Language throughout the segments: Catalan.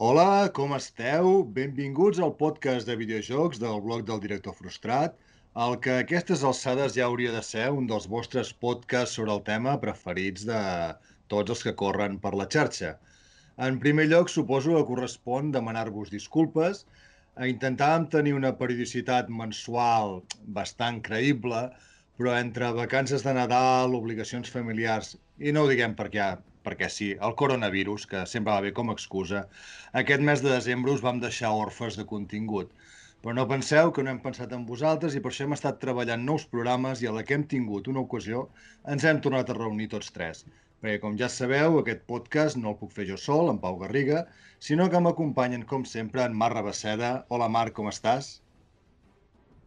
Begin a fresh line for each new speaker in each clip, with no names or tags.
Hola, com esteu? Benvinguts al podcast de videojocs del blog del director frustrat, el que a aquestes alçades ja hauria de ser un dels vostres podcasts sobre el tema preferits de tots els que corren per la xarxa. En primer lloc, suposo que correspon demanar-vos disculpes. Intentàvem tenir una periodicitat mensual bastant creïble, però entre vacances de Nadal, obligacions familiars, i no ho diguem perquè perquè sí, el coronavirus, que sempre va bé com a excusa, aquest mes de desembre us vam deixar orfes de contingut. Però no penseu que no hem pensat en vosaltres i per això hem estat treballant nous programes i a la que hem tingut una ocasió ens hem tornat a reunir tots tres. Perquè, com ja sabeu, aquest podcast no el puc fer jo sol, en Pau Garriga, sinó que m'acompanyen, com sempre, en Marc Rabaceda. Hola, Marc, com estàs?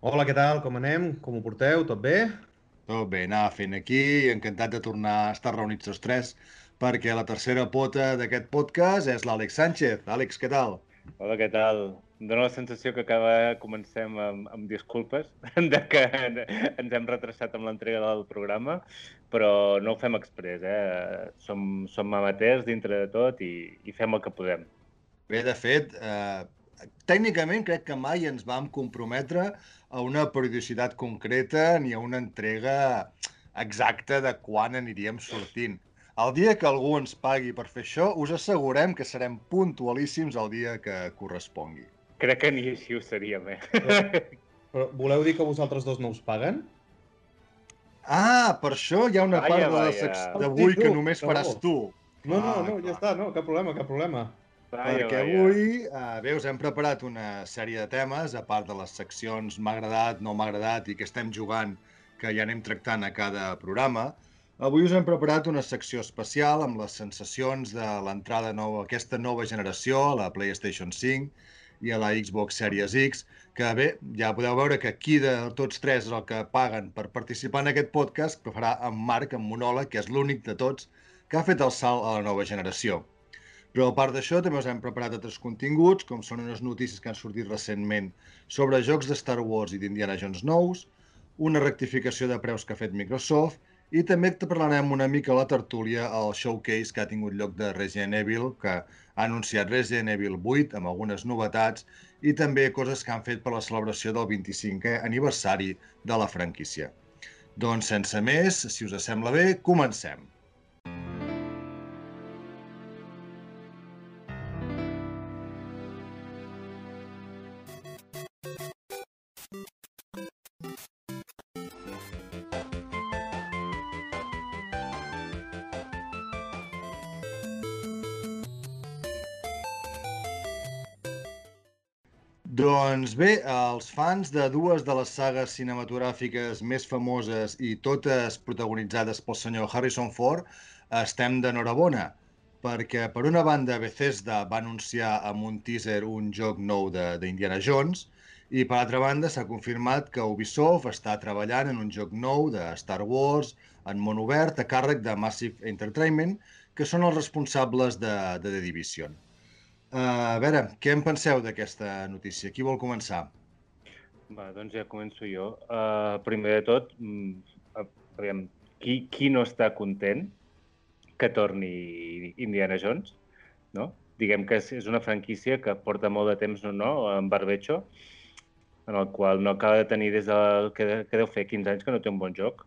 Hola, què tal? Com anem? Com ho porteu? Tot bé?
Tot bé, anava fent aquí, encantat de tornar a estar reunits tots tres perquè la tercera pota d'aquest podcast és l'Àlex Sánchez. Àlex, què tal?
Hola, què tal? Em dóna la sensació que acaba comencem amb, amb disculpes de que ens hem retrasat amb l'entrega del programa, però no ho fem express, eh? Som, som amateurs dintre de tot i, i fem el que podem.
Bé, de fet, eh, tècnicament crec que mai ens vam comprometre a una periodicitat concreta ni a una entrega exacta de quan aniríem sortint. El dia que algú ens pagui per fer això, us assegurem que serem puntualíssims el dia que correspongui.
Crec que ni així ho seríem, eh?
Però, però voleu dir que vosaltres dos no us paguen?
Ah, per això hi ha una vaya, part de d'avui que només no. faràs tu.
No, no, no, ja està, no, cap problema, cap problema.
Perquè avui, eh, bé, us hem preparat una sèrie de temes, a part de les seccions m'ha agradat, no m'ha agradat i que estem jugant, que ja anem tractant a cada programa. Avui us hem preparat una secció especial amb les sensacions de l'entrada nova, aquesta nova generació, a la PlayStation 5 i a la Xbox Series X, que bé, ja podeu veure que aquí de tots tres és el que paguen per participar en aquest podcast, que farà en Marc, en monòleg, que és l'únic de tots que ha fet el salt a la nova generació. Però a part d'això també us hem preparat altres continguts, com són unes notícies que han sortit recentment sobre jocs de Star Wars i d'Indiana Jones nous, una rectificació de preus que ha fet Microsoft i també te parlarem una mica a la tertúlia al showcase que ha tingut lloc de Resident Evil, que ha anunciat Resident Evil 8 amb algunes novetats i també coses que han fet per la celebració del 25è aniversari de la franquícia. Doncs sense més, si us sembla bé, comencem. Doncs bé, els fans de dues de les sagues cinematogràfiques més famoses i totes protagonitzades pel senyor Harrison Ford, estem d'enhorabona, perquè per una banda Bethesda va anunciar amb un teaser un joc nou d'Indiana Jones i per altra banda s'ha confirmat que Ubisoft està treballant en un joc nou de Star Wars en món obert a càrrec de Massive Entertainment, que són els responsables de, de The Division. Uh, a veure, què en penseu d'aquesta notícia? Qui vol començar?
Va, doncs ja començo jo. Uh, primer de tot, uh, aviam, qui, qui no està content que torni Indiana Jones? No? Diguem que és, és una franquícia que porta molt de temps no, no, en barbecho, en el qual no acaba de tenir des del que, que deu fer 15 anys que no té un bon joc.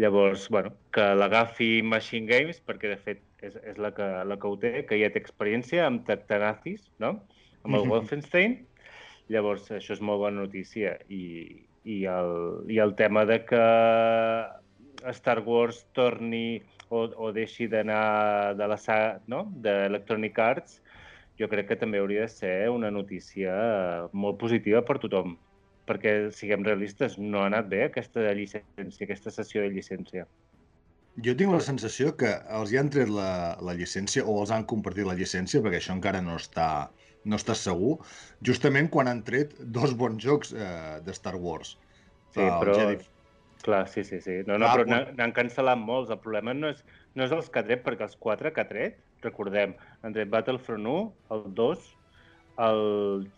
Llavors, bueno, que l'agafi Machine Games, perquè de fet és, és la, que, la que ho té, que ja té experiència amb Tactanazis, no? amb el mm -hmm. Wolfenstein. Llavors, això és molt bona notícia. I, i, el, I el tema de que Star Wars torni o, o deixi d'anar de la saga no? d'Electronic Arts, jo crec que també hauria de ser una notícia molt positiva per tothom perquè, siguem realistes, no ha anat bé aquesta llicència, aquesta sessió de llicència.
Jo tinc la sensació que els hi han tret la, la llicència o els han compartit la llicència, perquè això encara no està, no està segur, justament quan han tret dos bons jocs eh, de Star Wars.
Sí, uh, però... Jedi... Clar, sí, sí, sí. No, no, ah, però n'han cancel·lat molts. El problema no és, no és els que ha tret, perquè els quatre que ha tret, recordem, han tret Battlefront 1, el 2, el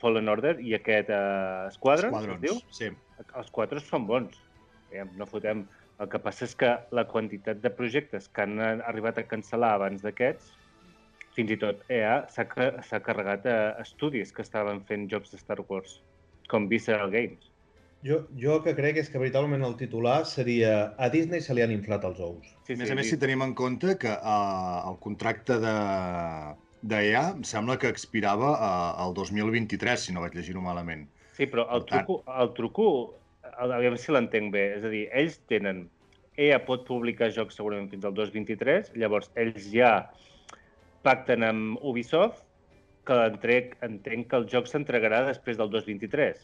Fallen Order i aquest uh, Squadrons, Squadrons, es diu?
Sí.
Els quatre són bons. No fotem el que passa és que la quantitat de projectes que han arribat a cancel·lar abans d'aquests fins i tot EA s'ha carregat a estudis que estaven fent jocs de Star Wars, com Visceral Games.
Jo, jo que crec és que veritablement el titular seria a Disney se li han inflat els ous.
Sí, a més sí, a més, si tenim en compte que uh, el contracte de d'EA em sembla que expirava uh, el 2023, si no vaig llegir-ho malament.
Sí, però el truco, el truco, a veure si l'entenc bé, és a dir, ells tenen... EA pot publicar jocs segurament fins al 2023, llavors ells ja pacten amb Ubisoft que entenc, entenc que el joc s'entregarà després del 2023.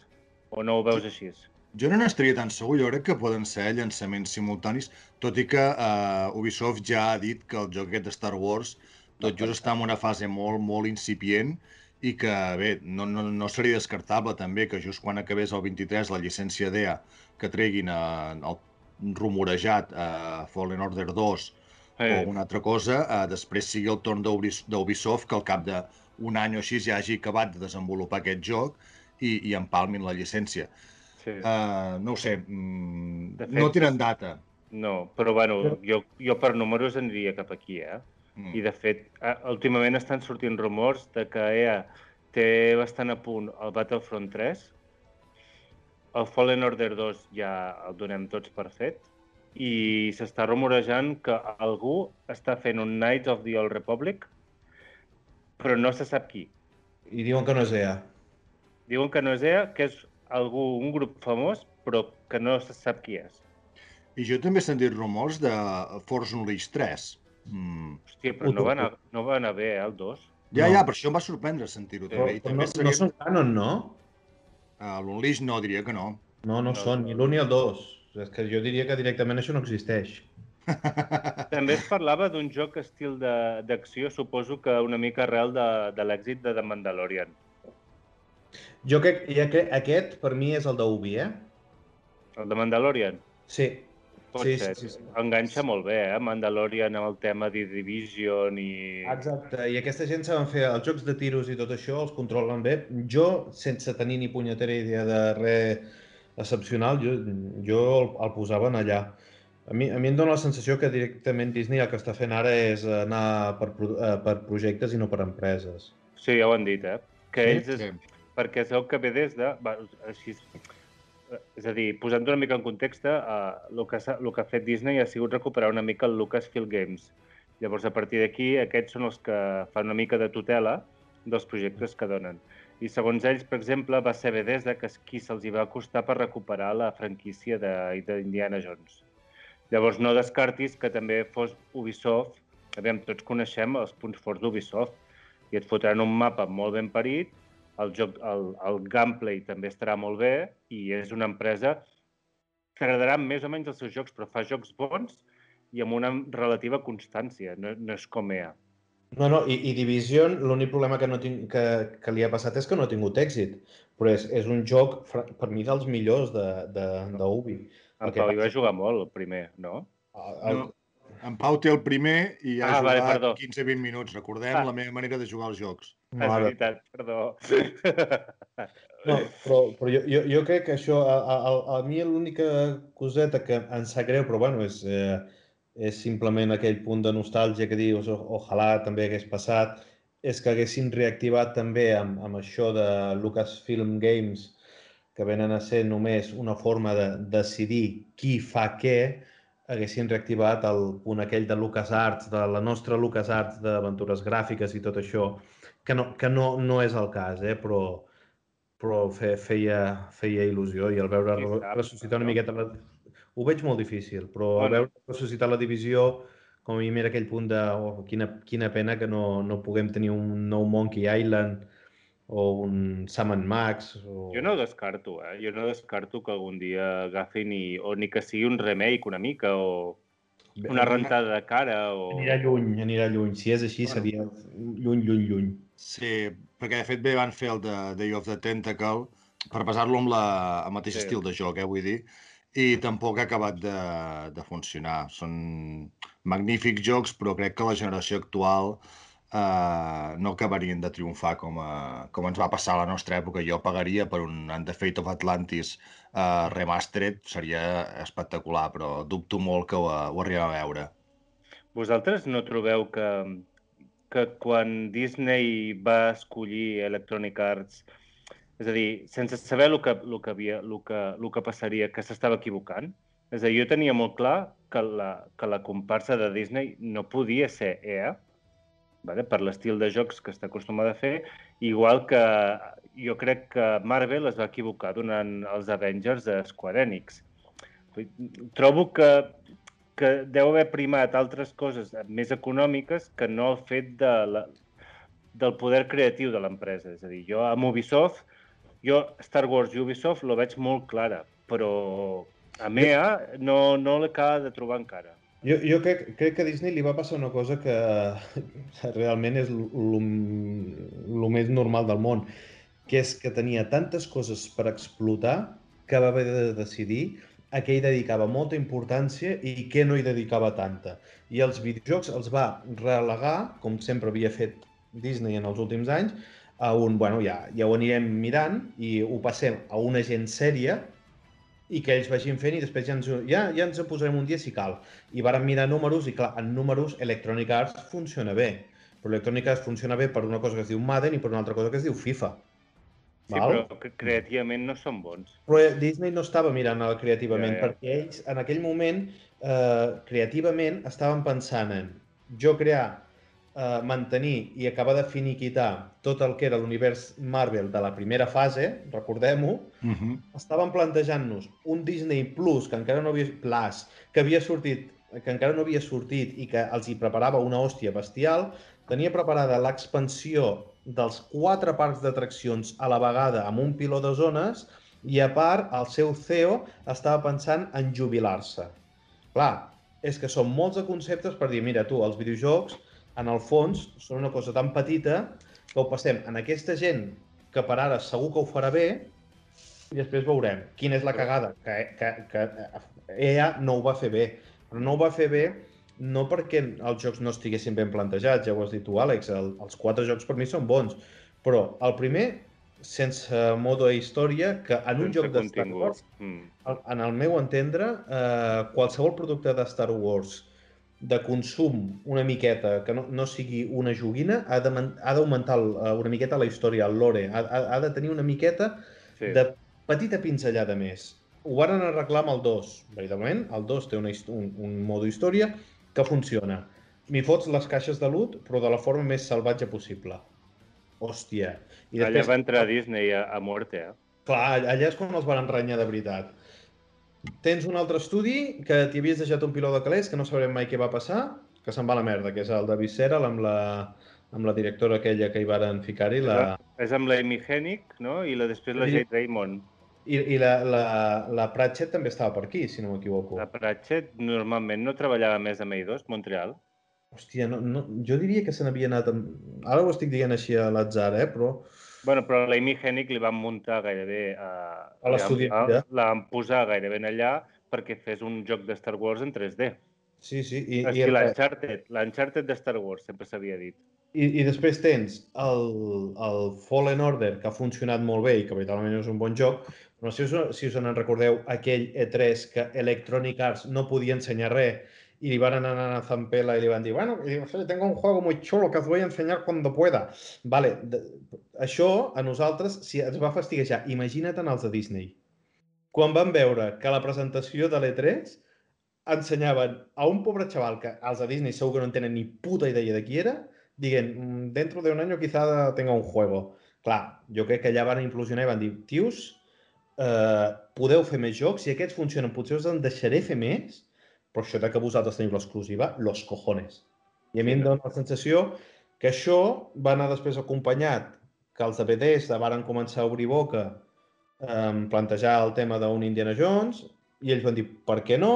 O no ho veus així?
Jo no n'estaria tan segur, jo crec que poden ser llançaments simultanis, tot i que uh, Ubisoft ja ha dit que el joc aquest de Star Wars tot just està en una fase molt, molt incipient i que, bé, no, no, no seria descartable també que just quan acabés el 23 la llicència DEA que treguin uh, el rumorejat a uh, Fallen Order 2 eh. o una altra cosa, uh, després sigui el torn d'Ubisoft que al cap d'un any o així ja hagi acabat de desenvolupar aquest joc i, i empalmin la llicència. Sí. Uh, no ho sé, mm, fet, no tenen data.
No, però bueno, jo, jo per números aniria cap aquí, eh? Mm. I de fet, últimament estan sortint rumors de que EA té bastant a punt el Battlefront 3, el Fallen Order 2 ja el donem tots per fet, i s'està rumorejant que algú està fent un Knights of the Old Republic, però no se sap qui.
I diuen que no és EA.
Diuen que no és EA, que és algú, un grup famós, però que no se sap qui és.
I jo també he sentit rumors de Force Unleashed 3.
Mm. Hòstia, però no va, anar, no va anar bé, eh, el 2.
Ja, no. ja, per això em va sorprendre sentir-ho
també. Però, I també no, no són canon, no?
Uh, L'Unleashed no, diria que no.
No, no, no són, ni l'un ni el 2. És que jo diria que directament això no existeix.
També es parlava d'un joc estil d'acció, suposo que una mica arrel de, de l'èxit de The Mandalorian.
Jo crec que aquest, per mi, és el d'Ubi, eh?
El de Mandalorian?
Sí.
Pot sí, ser. Sí, sí, sí. Enganxa molt bé, eh? Mandalorian amb el tema de Division i...
Exacte, i aquesta gent saben fer els jocs de tiros i tot això, els controlen bé. Jo, sense tenir ni punyetera idea de res excepcional, jo, jo el, el posava en allà. A mi, a mi em dóna la sensació que directament Disney el que està fent ara és anar per, eh, per projectes i no per empreses.
Sí, ja ho han dit, eh? Que sí? ells es, sí perquè es veu que ve des de... Va, així, és a dir, posant una mica en context, eh, el, que ha, el que ha fet Disney ha sigut recuperar una mica el Lucasfilm Games. Llavors, a partir d'aquí, aquests són els que fan una mica de tutela dels projectes que donen. I segons ells, per exemple, va ser Bethesda que qui se'ls va costar per recuperar la franquícia d'Indiana Jones. Llavors, no descartis que també fos Ubisoft. Aviam, tots coneixem els punts forts d'Ubisoft i et fotran un mapa molt ben parit el, joc, el, el gameplay també estarà molt bé i és una empresa que agradarà més o menys els seus jocs, però fa jocs bons i amb una relativa constància, no, no és com EA.
No, no, i, i Division, l'únic problema que, no tinc, que, que li ha passat és que no ha tingut èxit, però és, és un joc, per mi, dels millors d'Ubi. De, de,
el Pau hi va jugar molt, el primer, no?
El, el, no. En Pau té el primer i ha ah, jugat vale, 15-20 minuts. Recordem ah. la meva manera de jugar als jocs.
És veritat, perdó.
No, però, però jo, jo, jo crec que això, a, a, a mi l'única coseta que em sap greu, però bueno, és, eh, és simplement aquell punt de nostàlgia que dius, ojalà també hagués passat, és que haguessin reactivat també amb, amb això de Lucasfilm Games, que venen a ser només una forma de decidir qui fa què, haguessin reactivat el punt aquell de LucasArts, de la nostra LucasArts d'aventures gràfiques i tot això, que no, que no, no és el cas, eh? però, però fe, feia, feia il·lusió i al veure ressuscitar una miqueta... La... Ho veig molt difícil, però bueno. al veure ressuscitar la divisió, com a mi era aquell punt de oh, quina, quina pena que no, no puguem tenir un nou Monkey Island o un Sam Max. O...
Jo no descarto, eh? Jo no descarto que algun dia agafin i, o ni que sigui un remake una mica o una rentada de cara o...
Anirà lluny, anirà lluny. Si és així, bueno. seria lluny, lluny, lluny.
Sí, perquè de fet bé van fer el de Day of the Tentacle per basar-lo amb la, el mateix sí. estil de joc, eh, vull dir, i tampoc ha acabat de, de funcionar. Són magnífics jocs, però crec que la generació actual uh, no acabarien de triomfar com, a, com ens va passar a la nostra època. Jo pagaria per un And the Fate of Atlantis uh, remastered, seria espectacular, però dubto molt que ho, ho arribem a veure.
Vosaltres no trobeu que que quan Disney va escollir Electronic Arts, és a dir, sense saber el que, el que, havia, el que, el que passaria, que s'estava equivocant, és a dir, jo tenia molt clar que la, que la comparsa de Disney no podia ser EA, vale? per l'estil de jocs que està acostumada a fer, igual que jo crec que Marvel es va equivocar donant els Avengers a Square Enix. Trobo que, que deu haver primat altres coses més econòmiques que no el fet de la, del poder creatiu de l'empresa. És a dir, jo amb Ubisoft, jo Star Wars i Ubisoft lo veig molt clara, però a MEA no, no l'acaba de trobar encara.
Jo, jo crec, crec que a Disney li va passar una cosa que realment és el més normal del món, que és que tenia tantes coses per explotar que va haver de decidir a què hi dedicava molta importància i què no hi dedicava tanta. I els videojocs els va relegar, com sempre havia fet Disney en els últims anys, a un, bueno, ja, ja ho anirem mirant i ho passem a una gent sèria i que ells vagin fent i després ja ens, ja, ja ens en posarem un dia si cal. I varen mirar números i clar, en números Electronic Arts funciona bé, però Electronic Arts funciona bé per una cosa que es diu Madden i per una altra cosa que es diu FIFA.
Sí, Val? però creativament no són bons.
Però Disney no estava mirant el creativament, ja, ja. perquè ells en aquell moment eh, creativament estaven pensant en jo crear eh, mantenir i acabar de finiquitar tot el que era l'univers Marvel de la primera fase, recordem-ho, uh mhm. -huh. estaven plantejant-nos un Disney Plus que encara no havia Plus, que havia sortit que encara no havia sortit i que els hi preparava una hòstia bestial, tenia preparada l'expansió dels quatre parcs d'atraccions a la vegada amb un piló de zones i a part el seu CEO estava pensant en jubilar-se. Clar, és que són molts de conceptes per dir, mira tu, els videojocs en el fons, són una cosa tan petita que ho passem en aquesta gent que per ara segur que ho farà bé i després veurem quina és la cagada, que, que, que EA no ho va fer bé. Però no ho va fer bé no perquè els jocs no estiguessin ben plantejats, ja ho has dit tu, Àlex, el, els quatre jocs per mi són bons, però el primer, sense modo de història, que en un joc de Star Wars, mm. en el meu entendre, eh, qualsevol producte de Star Wars de consum una miqueta, que no, no sigui una joguina, ha d'augmentar uh, una miqueta la història, el lore, ha, ha, ha de tenir una miqueta sí. de petita pinzellada més. Ho van arreglar amb el 2, veritablement, el 2 té una, un, un modo història que funciona. M'hi fots les caixes de loot, però de la forma més salvatge possible. Hòstia.
I després... Allà va entrar Disney a, a muerte, eh?
Clar, allà és quan els van renyar de veritat. Tens un altre estudi que t'hi havies deixat un piló de calés, que no sabrem mai què va passar, que se'n va a la merda, que és el de Visceral amb la, amb la directora aquella que hi varen ficar-hi. La...
És amb l'Amy Hennig, no? I la, després la Jade Raymond.
I, i la, la, la Pratchett també estava per aquí, si no m'equivoco.
La Pratchett normalment no treballava més amb Eidos, Montreal?
Hòstia, no, no, jo diria que se n'havia anat... Amb... Ara ho estic dient així a l'atzar, eh? però
Bueno, però l'Amy Hennig li van muntar gairebé...
Uh, a l'estudi.
La, la van posar gairebé allà perquè fes un joc de Star Wars en 3D.
Sí, sí. I,
i l'Uncharted, l'Uncharted de Star Wars, sempre s'havia dit.
I, I després tens el, el Fallen Order, que ha funcionat molt bé i que veritablement és un bon joc, però si us, si us en recordeu aquell E3 que Electronic Arts no podia ensenyar res y le iban a a Zampela y le iban a dir, bueno, tengo un juego muy chulo que os voy a enseñar cuando pueda. Vale, això a nosaltres si ens va fastiguejar. Imagina't en els de Disney. Quan van veure que la presentació de l'E3 ensenyaven a un pobre xaval que els de Disney segur que no tenen ni puta idea de qui era, dient, mm, dentro de un any quizá tenga un juego. Clar, jo crec que allà van implosionar i van dir, tios, eh, podeu fer més jocs, si aquests funcionen, potser us en deixaré fer més, però això de que vosaltres teniu l'exclusiva, los cojones. I a mi em dona la sensació que això va anar després acompanyat que els de Bethesda varen començar a obrir boca eh, plantejar el tema d'un Indiana Jones i ells van dir, per què no?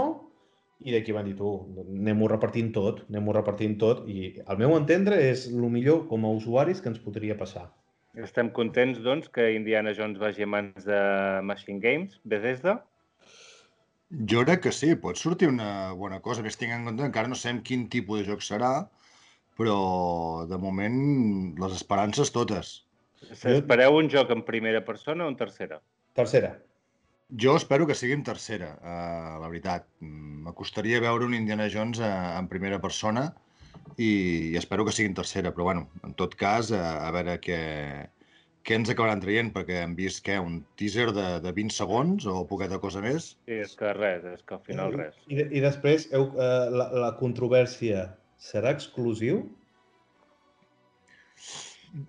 I d'aquí van dir, tu, anem-ho repartint tot, anem-ho repartint tot i al meu entendre és el millor com a usuaris que ens podria passar.
Estem contents, doncs, que Indiana Jones vagi a mans de Machine Games, Bethesda,
jo crec que sí, pot sortir una bona cosa. Més tinc en compte encara no sabem quin tipus de joc serà, però de moment les esperances totes.
Espereu un joc en primera persona o en tercera?
Tercera.
Jo espero que sigui en tercera, uh, la veritat. M'acostaria veure un Indiana Jones uh, en primera persona, i, i espero que sigui en tercera, però bueno, en tot cas, a, a veure què, què ens acabaran traient, perquè hem vist que un teaser de, de 20 segons o poqueta cosa més.
Sí, és que res, és que al final res.
I, i després, heu, eh, la, la controvèrsia serà exclusiu?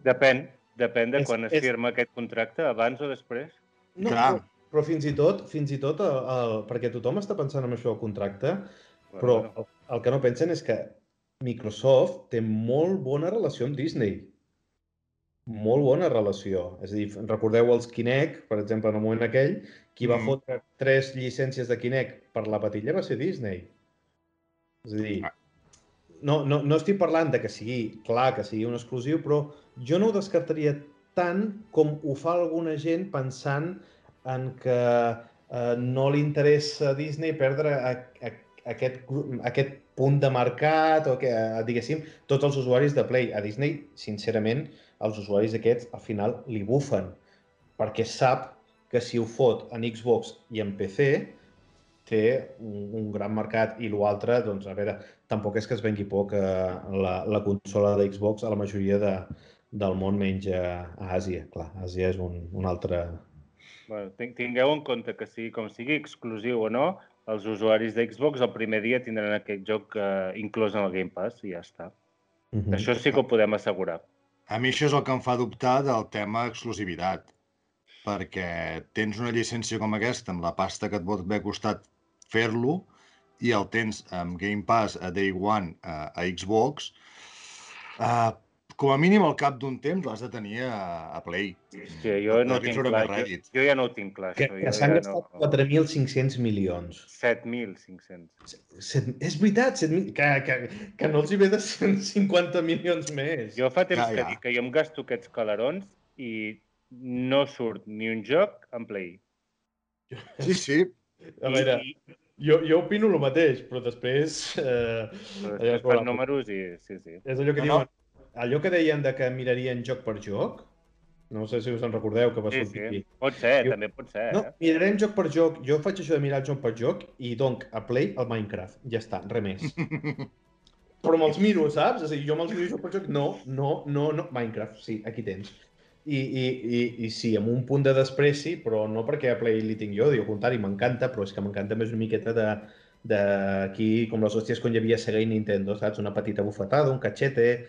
Depèn, depèn de
És-
quan es
és-
firma aquest contracte, abans o després.
No,
Clar.
però, però fins i tot, fins i tot el, el, perquè tothom està pensant en això del contracte, però
Bueno,
el, el que no pensen és que Microsoft té molt bona relació amb Disney. Molt bona relació. És a dir, recordeu els Kinect, per exemple, en el moment aquell, qui va
Mm.
fotre tres llicències de Kinect per la patilla va ser Disney. És a dir,
Ah.
no, no, no estic parlant de que sigui, clar, que sigui un exclusiu, però jo no ho descartaria tant com ho fa alguna gent pensant en que eh, no li interessa a Disney perdre a, a, aquest, gru- aquest punt de mercat o que, eh, diguéssim, tots els usuaris de Play. A Disney, sincerament, els usuaris aquests al final li bufen perquè sap que si ho fot en Xbox i en PC té un, un gran mercat i l'altre, doncs, a veure, tampoc és que es vengui poc eh, la, la consola de Xbox a la majoria de, del món menys a, a Àsia. Clar, Àsia és un, un altre...
Bueno, tin- tingueu en compte que sigui com sigui exclusiu o no, els usuaris de Xbox el primer dia tindran aquest joc eh, inclòs en el Game Pass i ja està.
Mm -hmm.
Això sí que ho podem assegurar.
A mi això és el que em fa dubtar del tema exclusivitat, perquè tens una llicència com aquesta amb la pasta que et pot haver costat fer-lo i el tens amb Game Pass a Day One a, a Xbox, uh, com a mínim al cap d'un temps l'has de tenir a, a Play.
Sí, jo no ho
Podria
tinc clar. Jo, jo ja no ho tinc clar,
Que,
això.
que
jo
s'han
ja
gastat
no...
4.500 milions.
7.500.
Set, és veritat, 7.000, que, que, que no els hi ve de 150 milions més.
Jo fa temps
Ja,
que
ja.
dic que jo em gasto aquests calarons i no surt ni un joc en Play.
Sí, sí,
A veure,
I,
jo, jo opino el mateix, però després... Eh,
però després
la-
números i... Sí, sí.
És allò que
No, no.
diuen... Allò que deien de que mirarien joc per joc, no sé si us en recordeu que va
Sí,
sortir...
sí. Pot ser,
Jo-
també pot ser.
No,
eh?
mirarem joc per joc. Jo faig això de mirar joc per joc i donc a Play el Minecraft. Ja està, res més. Però me'ls miro, saps? És a dir, jo me'ls miro joc per joc. No, no, no, no. Minecraft, sí, aquí tens. I, i, i, i sí, amb un punt de despreci, però no perquè a Play li tinc jo, diu, al contrari, m'encanta, però és que m'encanta més una miqueta de d'aquí, com les hòsties quan hi havia Sega i Nintendo, saps? Una petita bufetada, un cachete...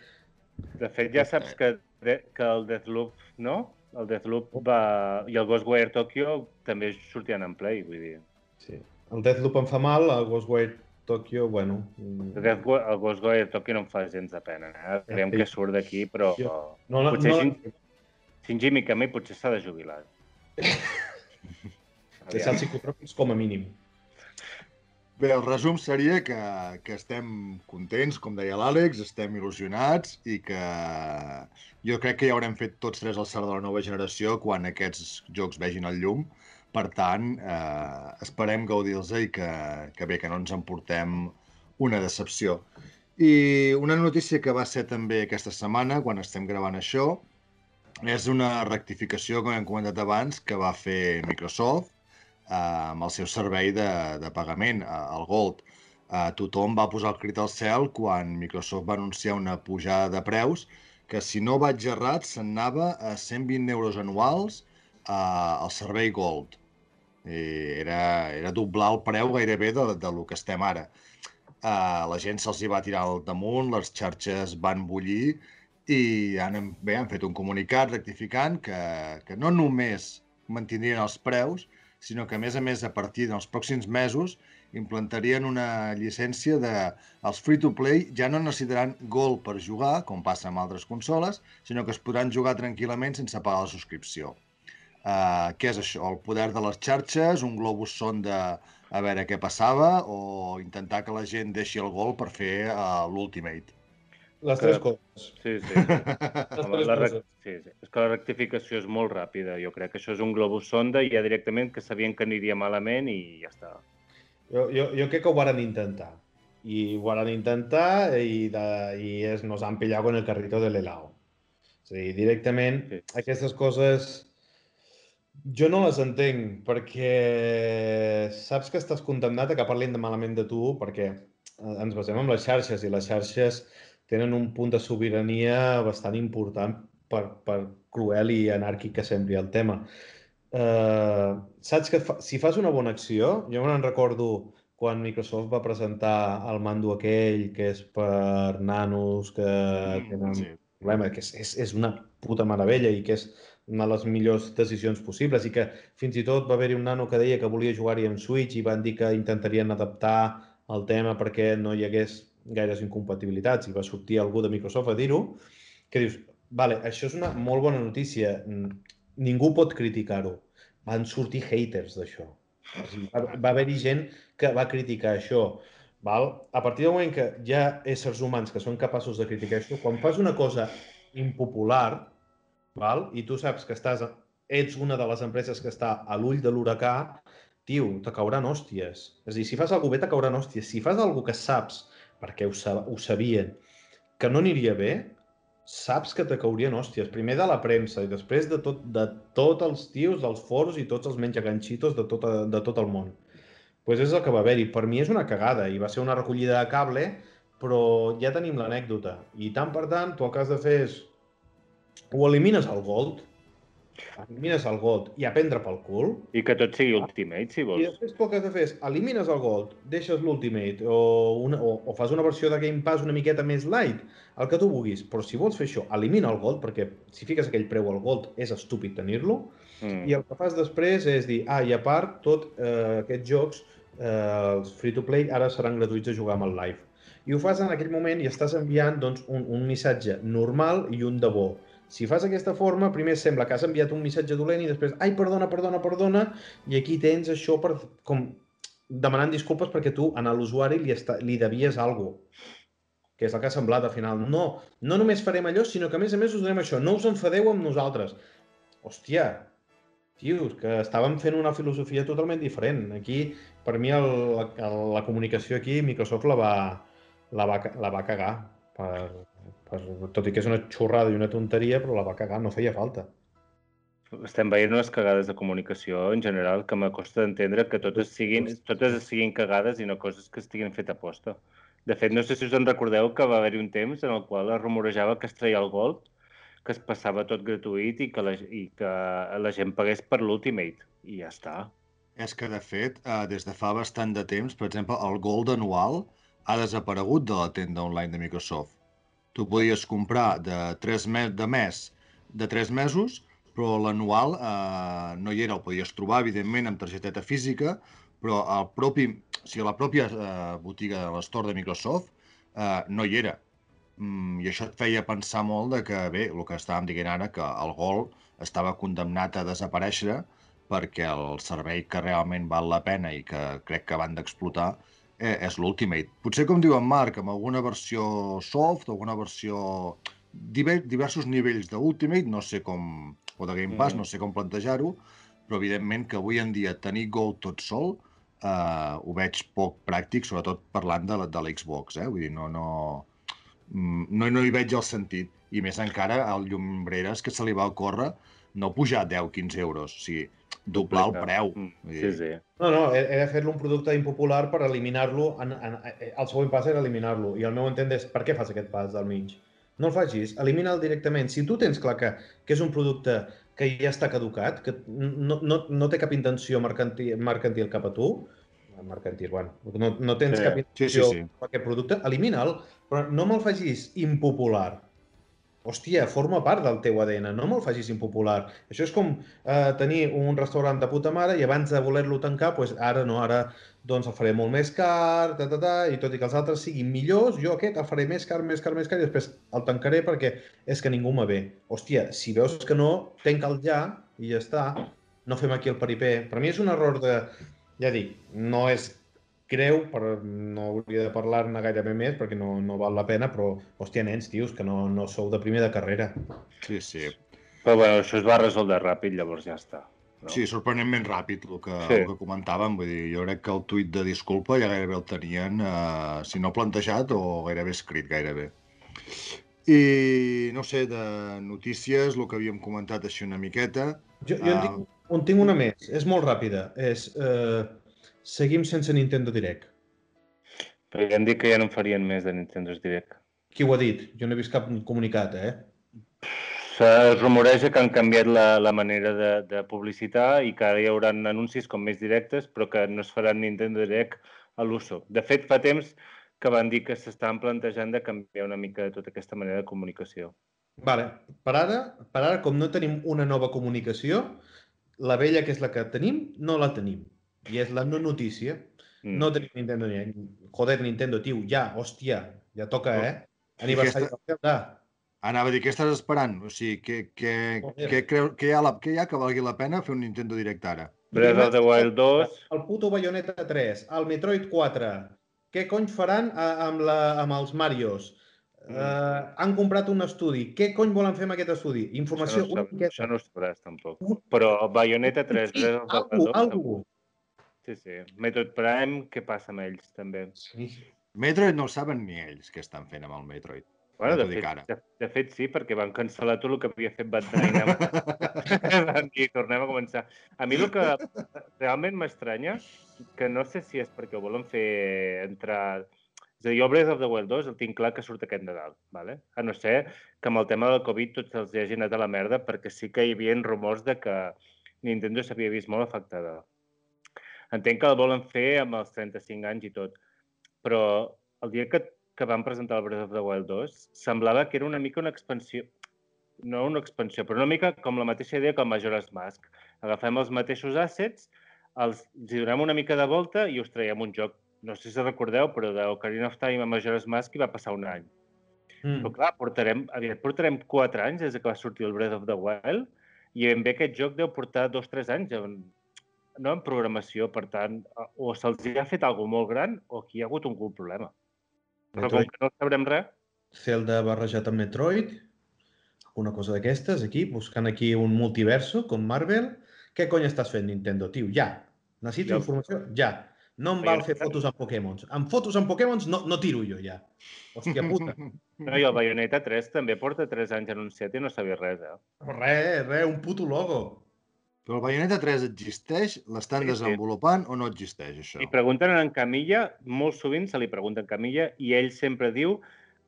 De fet, ja saps que, de, que el Deathloop, no? El Deathloop va... i el Ghostwire Tokyo també sortien en Play, vull dir.
Sí. El Deathloop em fa mal, el Ghostwire Tokyo, bueno... mm,
El, Death, el Ghostwire Tokyo no em fa gens de pena. Eh?
Sí.
que surt d'aquí, però...
Jo- No, no,
potser
no,
Shin- Shinji Mikami potser s'ha de jubilar.
deixar els psicòtrops com a mínim.
Bé, el resum seria que, que estem contents, com deia l'Àlex, estem il·lusionats i que jo crec que ja haurem fet tots tres el cert de la nova generació quan aquests jocs vegin el llum. Per tant, eh, esperem gaudir-los i que, que bé, que no ens emportem una decepció. I una notícia que va ser també aquesta setmana, quan estem gravant això, és una rectificació, com hem comentat abans, que va fer Microsoft eh, amb el seu servei de, de pagament, eh, el Gold. Eh, tothom va posar el crit al cel quan Microsoft va anunciar una pujada de preus que, si no vaig errat, se'n anava a 120 euros anuals eh, al servei Gold. Era, era doblar el preu gairebé de, de lo que estem ara. Uh, la gent se'ls va tirar al damunt, les xarxes van bullir i han, bé, han fet un comunicat rectificant que, que no només mantindrien els preus, sinó que, a més a més, a partir dels pròxims mesos implantarien una llicència de... Els free-to-play ja no necessitaran Gold per jugar, com passa amb altres consoles, sinó que es podran jugar tranquil·lament sense pagar la subscripció. Uh, què és això? El poder de les xarxes, un globus sonda a veure què passava o intentar que la gent deixi el gol per fer uh, l'Ultimate.
Les
Que-
tres coses.
Sí, sí. sí.
Les
Home,
tres
la rec... sí, sí. És que la rectificació és molt ràpida. Jo crec que això és un globus sonda i ja directament que sabien que aniria malament i ja està.
Jo, jo, jo crec que ho varen intentar. I ho varen intentar i, de, i es, nos han pillado con el carrito de l'helado. És a dir, directament,
Sí.
aquestes coses jo no les entenc perquè saps que estàs condemnat a que parlin de malament de tu perquè ens basem en les xarxes i les xarxes tenen un punt de sobirania bastant important per, per cruel i anàrquic que sembli el tema. Uh, saps que fa, si fas una bona acció, jo me'n recordo quan Microsoft va presentar el mando aquell que és per nanos que mm, tenen sí. problema, que és, és, és una puta meravella i que és una de les millors decisions possibles i que fins i tot va haver-hi un nano que deia que volia jugar-hi amb Switch i van dir que intentarien adaptar el tema perquè no hi hagués gaires incompatibilitats i va sortir algú de Microsoft a dir-ho, que dius, vale, això és una molt bona notícia, ningú pot criticar-ho. Van sortir haters d'això. Va, haver-hi gent que va criticar això. Val? A partir del moment que hi ha éssers humans que són capaços de criticar això, quan fas una cosa impopular, val? i tu saps que estàs, ets una de les empreses que està a l'ull de l'huracà, tio, te cauran hòsties. És a dir, si fas alguna bé, te cauran hòsties. Si fas alguna que saps, perquè ho, ho sabien, que no aniria bé, saps que te caurien hòsties. Primer de la premsa i després de tot, de tots els tios dels foros i tots els menjaganxitos de tot, de tot el món. pues és el que va haver-hi. Per mi és una cagada i va ser una recollida de cable, però ja tenim l'anècdota. I tant per tant, tu el que has de fer és o elimines el Gold, elimines el Gold i a prendre pel cul.
I que tot sigui Ultimate, si vols.
I després el que has de fer és elimines el Gold, deixes l'Ultimate o, una, o, o fas una versió de Game Pass una miqueta més light, el que tu vulguis. Però si vols fer això, elimina el Gold, perquè si fiques aquell preu al Gold és estúpid tenir-lo. Mm. I el que fas després és dir, ah, i a part, tot eh, aquests jocs, eh, els free-to-play, ara seran gratuïts de jugar amb el live. I ho fas en aquell moment i estàs enviant doncs, un, un missatge normal i un de bo si fas aquesta forma, primer sembla que has enviat un missatge dolent i després, ai, perdona, perdona, perdona, i aquí tens això per, com demanant disculpes perquè tu a l'usuari li, està, li devies alguna cosa, que és el que ha semblat al final. No, no només farem allò, sinó que a més a més us donem això. No us enfadeu amb nosaltres. Hòstia, tios, que estàvem fent una filosofia totalment diferent. Aquí, per mi, el, la, la comunicació aquí, Microsoft la va, la va, la va cagar per, tot i que és una xorrada i una tonteria, però la va cagar, no feia falta.
Estem veient unes cagades de comunicació en general que m'acosta d'entendre que totes siguin, totes siguin cagades i no coses que estiguin fet a posta. De fet, no sé si us en recordeu que va haver-hi un temps en el qual es rumorejava que es treia el Gold, que es passava tot gratuït i que la, i que la gent pagués per l'Ultimate. I ja està.
És que, de fet, eh, des de fa bastant de temps, per exemple, el Gold anual ha desaparegut de la tenda online de Microsoft tu podies comprar de 3 mes, de mes de 3 mesos, però l'anual eh, no hi era, el podies trobar, evidentment, amb targeteta física, però el propi, o sigui, la pròpia eh, botiga de l'estore de Microsoft eh, no hi era. Mm, I això et feia pensar molt de que, bé, el que estàvem dient ara, que el gol estava condemnat a desaparèixer perquè el servei que realment val la pena i que crec que van d'explotar eh, és l'Ultimate. Potser, com diu en Marc, amb alguna versió soft, alguna versió... Diver, diversos nivells d'Ultimate, no sé com... o de Game Pass, mm. no sé com plantejar-ho, però evidentment que avui en dia tenir Go tot sol eh, ho veig poc pràctic, sobretot parlant de, de l'Xbox, eh? vull dir, no, no, mm, no, no hi veig el sentit. I més encara al Llumbreres que se li va ocórrer no pujar 10-15 euros. O sigui, doblar el preu. Mm,
sí, sí.
No, no, he, he de fer-lo un producte impopular per eliminar-lo. En, en, eh, el següent pas era eliminar-lo. I el meu entent és, per què fas aquest pas del mig? No el facis, elimina-el directament. Si tu tens clar que, que és un producte que ja està caducat, que no, no, no té cap intenció mercantil, mercantil cap a tu, mercantil, bueno, no, no tens sí. cap intenció sí, sí, sí. a aquest producte, elimina'l, però no me'l facis impopular hòstia, forma part del teu ADN, no me'l facis impopular. Això és com eh, tenir un restaurant de puta mare i abans de voler-lo tancar, pues ara no, ara doncs el faré molt més car, ta, ta, ta, i tot i que els altres siguin millors, jo aquest el faré més car, més car, més car, i després el tancaré perquè és que ningú me ve. Hòstia, si veus que no, tanca'l ja i ja està. No fem aquí el peripé. Per mi és un error de... Ja dic, no és greu, però no hauria de parlar-ne gairebé més perquè no, no val la pena, però, hòstia, nens, tios, que no, no sou de primer de carrera.
Sí, sí.
Però bueno, això es va resoldre ràpid, llavors ja està.
No? Sí, sorprenentment ràpid el que, sí. el que comentàvem. Vull dir, jo crec que el tuit de disculpa ja gairebé el tenien, eh, si no plantejat o gairebé escrit, gairebé. I, no sé, de notícies, el que havíem comentat així una miqueta...
Jo, jo en, tinc, en tinc una més, és molt ràpida. És, eh, seguim sense Nintendo Direct.
Però ja han dit que ja no en farien més de Nintendo Direct.
Qui ho ha dit? Jo no he vist cap comunicat, eh?
Se rumoreja que han canviat la, la manera de, de publicitar i que ara hi haurà anuncis com més directes, però que no es faran Nintendo Direct a l'uso. De fet, fa temps que van dir que s'estaven plantejant de canviar una mica tota aquesta manera de comunicació.
Vale. Per ara, per ara, com no tenim una nova comunicació, la vella, que és la que tenim, no la tenim. I és la no notícia.
Mm.
No tenim Nintendo ni... Joder, Nintendo, tio, ja, hòstia, ja toca,
No.
eh? Aniversari
aquesta-
del Zelda.
Anava a dir, què estàs esperant? O sigui, què, què,
Joder.
què, creu, què, hi ha, la, què hi ha que valgui la pena fer un Nintendo Direct ara?
Breath of the Wild 2,
El puto Bayonetta 3, el Metroid 4, què cony faran a, amb, la, amb els Marios?
Mm.
Uh, han comprat un estudi. Què cony volen fer amb aquest estudi? Informació
això no,
una miqueta.
això no ho sabràs tampoc. Però Bayonetta 3,
Sí,
Breath of the
algú,
Wild 2...
algú.
Sí, sí. Metroid Prime, què passa amb ells, també?
Sí.
Metroid no ho saben ni ells què estan fent amb el Metroid.
Bueno,
Ja
de fet,
ara.
de, de fet, sí, perquè van cancel·lar tot el que havia fet Bandai Namco. dir, tornem a començar. A mi el que realment m'estranya, que no sé si és perquè ho volen fer entrar... És a dir, jo Breath of the Wild 2 el tinc clar que surt aquest Nadal, ¿vale? a no ser que amb el tema del Covid tots els hi hagi anat a la merda, perquè sí que hi havia rumors de que Nintendo s'havia vist molt afectada. Entenc que el volen fer amb els 35 anys i tot, però el dia que, que van presentar el Breath of the Wild 2 semblava que era una mica una expansió, no una expansió, però una mica com la mateixa idea que el Majora's Mask. Agafem els mateixos assets, els, els hi donem una mica de volta i us traiem un joc. No sé si recordeu, però de Ocarina of Time a Majora's Mask hi va passar un any.
Mm.
Però clar, portarem, aviat portarem 4 anys des que va sortir el Breath of the Wild i ben bé aquest joc deu portar 2-3 anys en, no, en programació. Per tant, o se'ls ha fet alguna molt gran o aquí hi ha hagut un algun problema. Però com
Metroid,
que no sabrem res,
Zelda barrejat amb Metroid, alguna cosa d'aquestes, aquí, buscant aquí un multiverso com Marvel. Què cony estàs fent, Nintendo, tio? Ja. Necessito
Ja.
informació? Ja. No em val fer fotos amb Pokémons. Amb fotos amb Pokémons no, no tiro jo, ja. Hòstia puta.
no, i el Bayonetta 3 també porta 3 anys anunciat i no sabia res, eh?
Res, res, un puto logo.
Però el Bayonetta 3 existeix? L'estan
Sí, sí.
desenvolupant o no existeix, això?
I pregunten en Camilla, molt sovint se li pregunta en Camilla, i ell sempre diu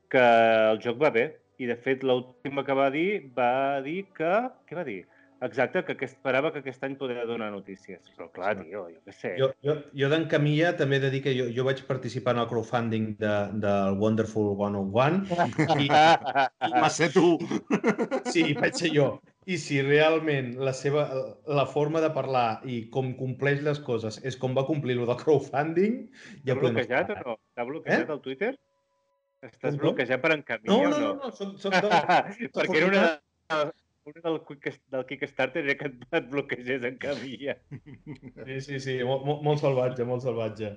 que el joc va bé. I, de fet, l'última que va dir, va dir que... Què va dir? Exacte, que aquest, esperava que aquest any podria donar notícies. Però clar, tio, jo què sé.
Jo, jo, jo d'en Camilla també he de dir que jo, jo vaig participar en el crowdfunding de, del Wonderful 101 i,
Va ser tu!
sí, vaig ser jo. I si realment la seva la forma de parlar i com compleix les coses és com va complir lo del crowdfunding,
T'ha
ja podem
bloquejat o no? T'ha bloquejat
Eh?
el Twitter? Estàs
Com, com?
bloquejat per en
No,
Camilla
no,
o
no,
no?
no, soc, soc del...
Perquè era una, una del, del Kickstarter era que et, et bloquegés en Camilla.
Sí, sí, sí, molt, molt, molt salvatge, molt salvatge.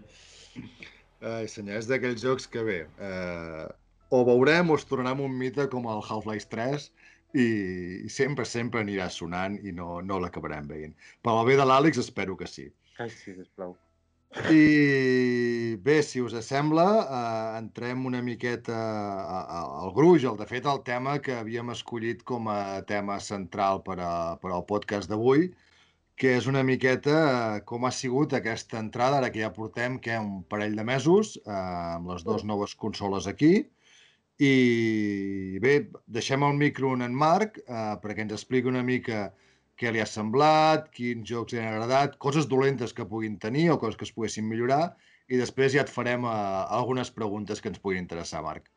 Ai, senyor, és d'aquells jocs que bé, eh, o veurem o es tornarà un mite com el Half-Life 3 i sempre, sempre anirà sonant i no, no l'acabarem veient. Per al bé de l'Àlex espero que sí.
Ai, sí, sisplau.
I bé, si us sembla, eh, entrem una miqueta a- al gruix, el, de fet, el tema que havíem escollit com a tema central per, a, per al podcast d'avui, que és una miqueta eh, com ha sigut aquesta entrada, ara que ja portem que un parell de mesos, eh, amb les dues noves consoles aquí. I bé, deixem el micro en Marc eh, perquè ens expliqui una mica què li ha semblat, quins jocs li han agradat, coses dolentes que puguin tenir o coses que es poguessin millorar, i després ja et farem uh, algunes preguntes que ens puguin interessar, Marc.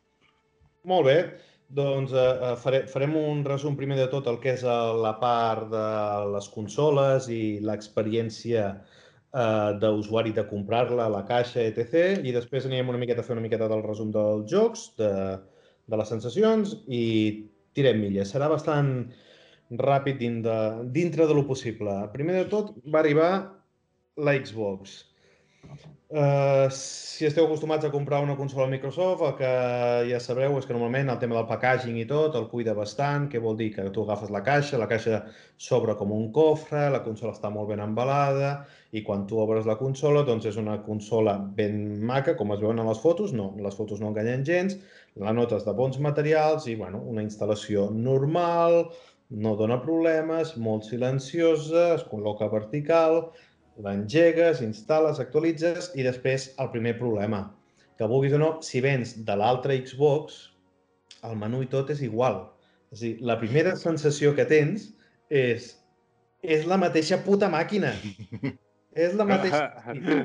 Molt bé, doncs eh, fare, farem un resum primer de tot el que és eh, la part de les consoles i l'experiència eh, d'usuari de comprar-la, la caixa, etc. I després anirem una miqueta a fer una miqueta del resum dels jocs, de, de les sensacions i tirem milles. Serà bastant ràpid din de, dintre de lo possible. Primer de tot va arribar la Xbox. Uh, si esteu acostumats a comprar una consola Microsoft, el que ja sabreu és que normalment el tema del packaging i tot el cuida bastant, que vol dir que tu agafes la caixa, la caixa s'obre com un cofre, la consola està molt ben embalada i quan tu obres la consola doncs és una consola ben maca, com es veuen en les fotos, no, les fotos no enganyen gens, la notes de bons materials i bueno, una instal·lació normal, no dona problemes, molt silenciosa, es col·loca vertical, l'engegues, instal·les, actualitzes i després el primer problema, que vulguis o no, si vens de l'altra Xbox, el menú i tot és igual. És a dir, la primera sensació que tens és és la mateixa puta màquina. És la mateixa...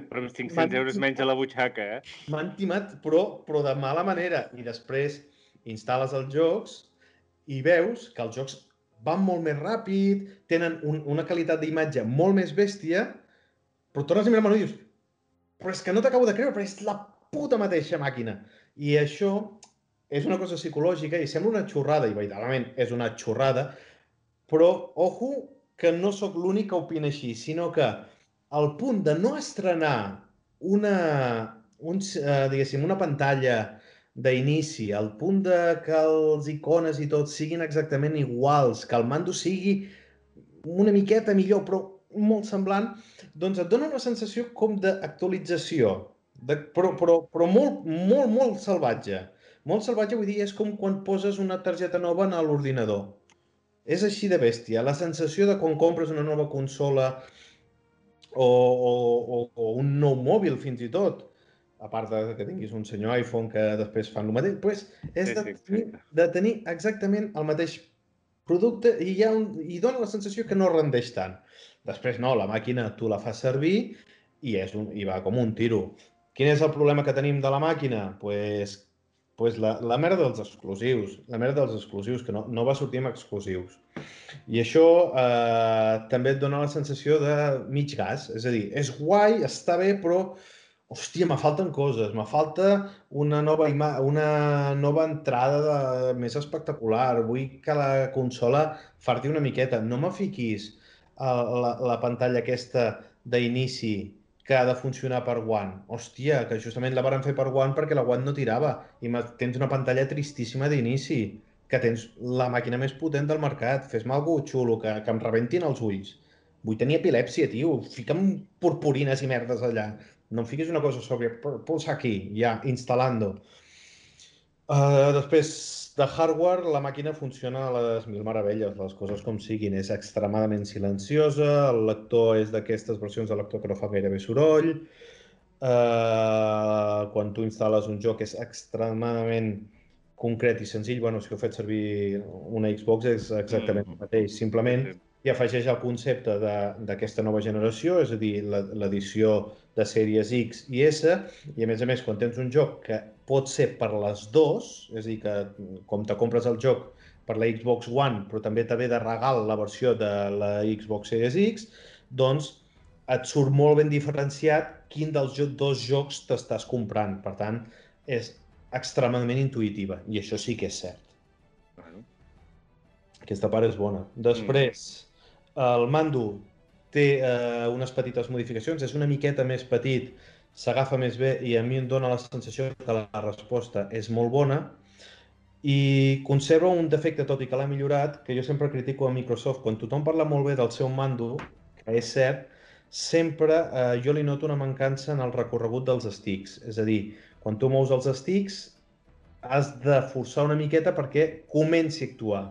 però amb 500 euros menys a la butxaca, eh?
M'han timat, però, però de mala manera. I després instal·les els jocs i veus que els jocs van molt més ràpid, tenen un, una qualitat d'imatge molt més bèstia, però tornes a mirar el menú i dius però és que no t'acabo de creure, però és la puta mateixa màquina. I això és una cosa psicològica i sembla una xorrada, i veritablement és una xorrada, però, ojo, que no sóc l'únic que opina així, sinó que el punt de no estrenar una, un, eh, diguéssim, una pantalla d'inici, el punt de que els icones i tot siguin exactament iguals, que el mando sigui una miqueta millor, però molt semblant, doncs et dona una sensació com d'actualització, de, però, però, però molt, molt, molt salvatge. Molt salvatge, vull dir, és com quan poses una targeta nova en l'ordinador. És així de bèstia. La sensació de quan compres una nova consola o, o, o, o un nou mòbil, fins i tot, a part de que tinguis un senyor iPhone que després fan el mateix, pues és de, tenir, de tenir exactament el mateix producte i, hi ha un, i dona la sensació que no rendeix tant. Després no, la màquina tu la fas servir i, és un, i va com un tiro. Quin és el problema que tenim de la màquina? pues, pues la, la merda dels exclusius, la merda dels exclusius, que no, no va sortir amb exclusius. I això eh, també et dona la sensació de mig gas, és a dir, és guai, està bé, però hòstia, me falten coses, me falta una nova, ima una nova entrada de, més espectacular, vull que la consola farti una miqueta, no me fiquis la, la pantalla aquesta d'inici que ha de funcionar per One. Hòstia, que justament la varen fer per One perquè la One no tirava i tens una pantalla tristíssima d'inici, que tens la màquina més potent del mercat, fes-me alguna xulo, que, que em rebentin els ulls. Vull tenir epilèpsia, tio, fica'm purpurines i merdes allà. No em fiquis una cosa sobre... Pulsa aquí, ja, instal·lando. Uh, després de hardware, la màquina funciona a les mil meravelles, les coses com siguin. És extremadament silenciosa, el lector és d'aquestes versions de lector que no fa gairebé soroll. Uh, quan tu instal·les un joc és extremadament concret i senzill. Bueno, si heu fet servir una Xbox és exactament mm. el mateix. Simplement i afegeix el concepte d'aquesta nova generació, és a dir, l'edició de sèries X i S, i a més a més, quan tens un joc que pot ser per les dues, és a dir, que com te compres el joc per la Xbox One, però també t'ha de regal la versió de la Xbox Series X, doncs et surt molt ben diferenciat quin dels dos jocs t'estàs comprant. Per tant, és extremadament intuïtiva, i això sí que és cert. Bueno. Aquesta part és bona. Després, mm el mando té eh, unes petites modificacions, és una miqueta més petit, s'agafa més bé i a mi em dóna la sensació que la resposta és molt bona i conserva un defecte, tot i que l'ha millorat, que jo sempre critico a Microsoft. Quan tothom parla molt bé del seu mando, que és cert, sempre eh, jo li noto una mancança en el recorregut dels sticks. És a dir, quan tu mous els sticks, has de forçar una miqueta perquè comenci a actuar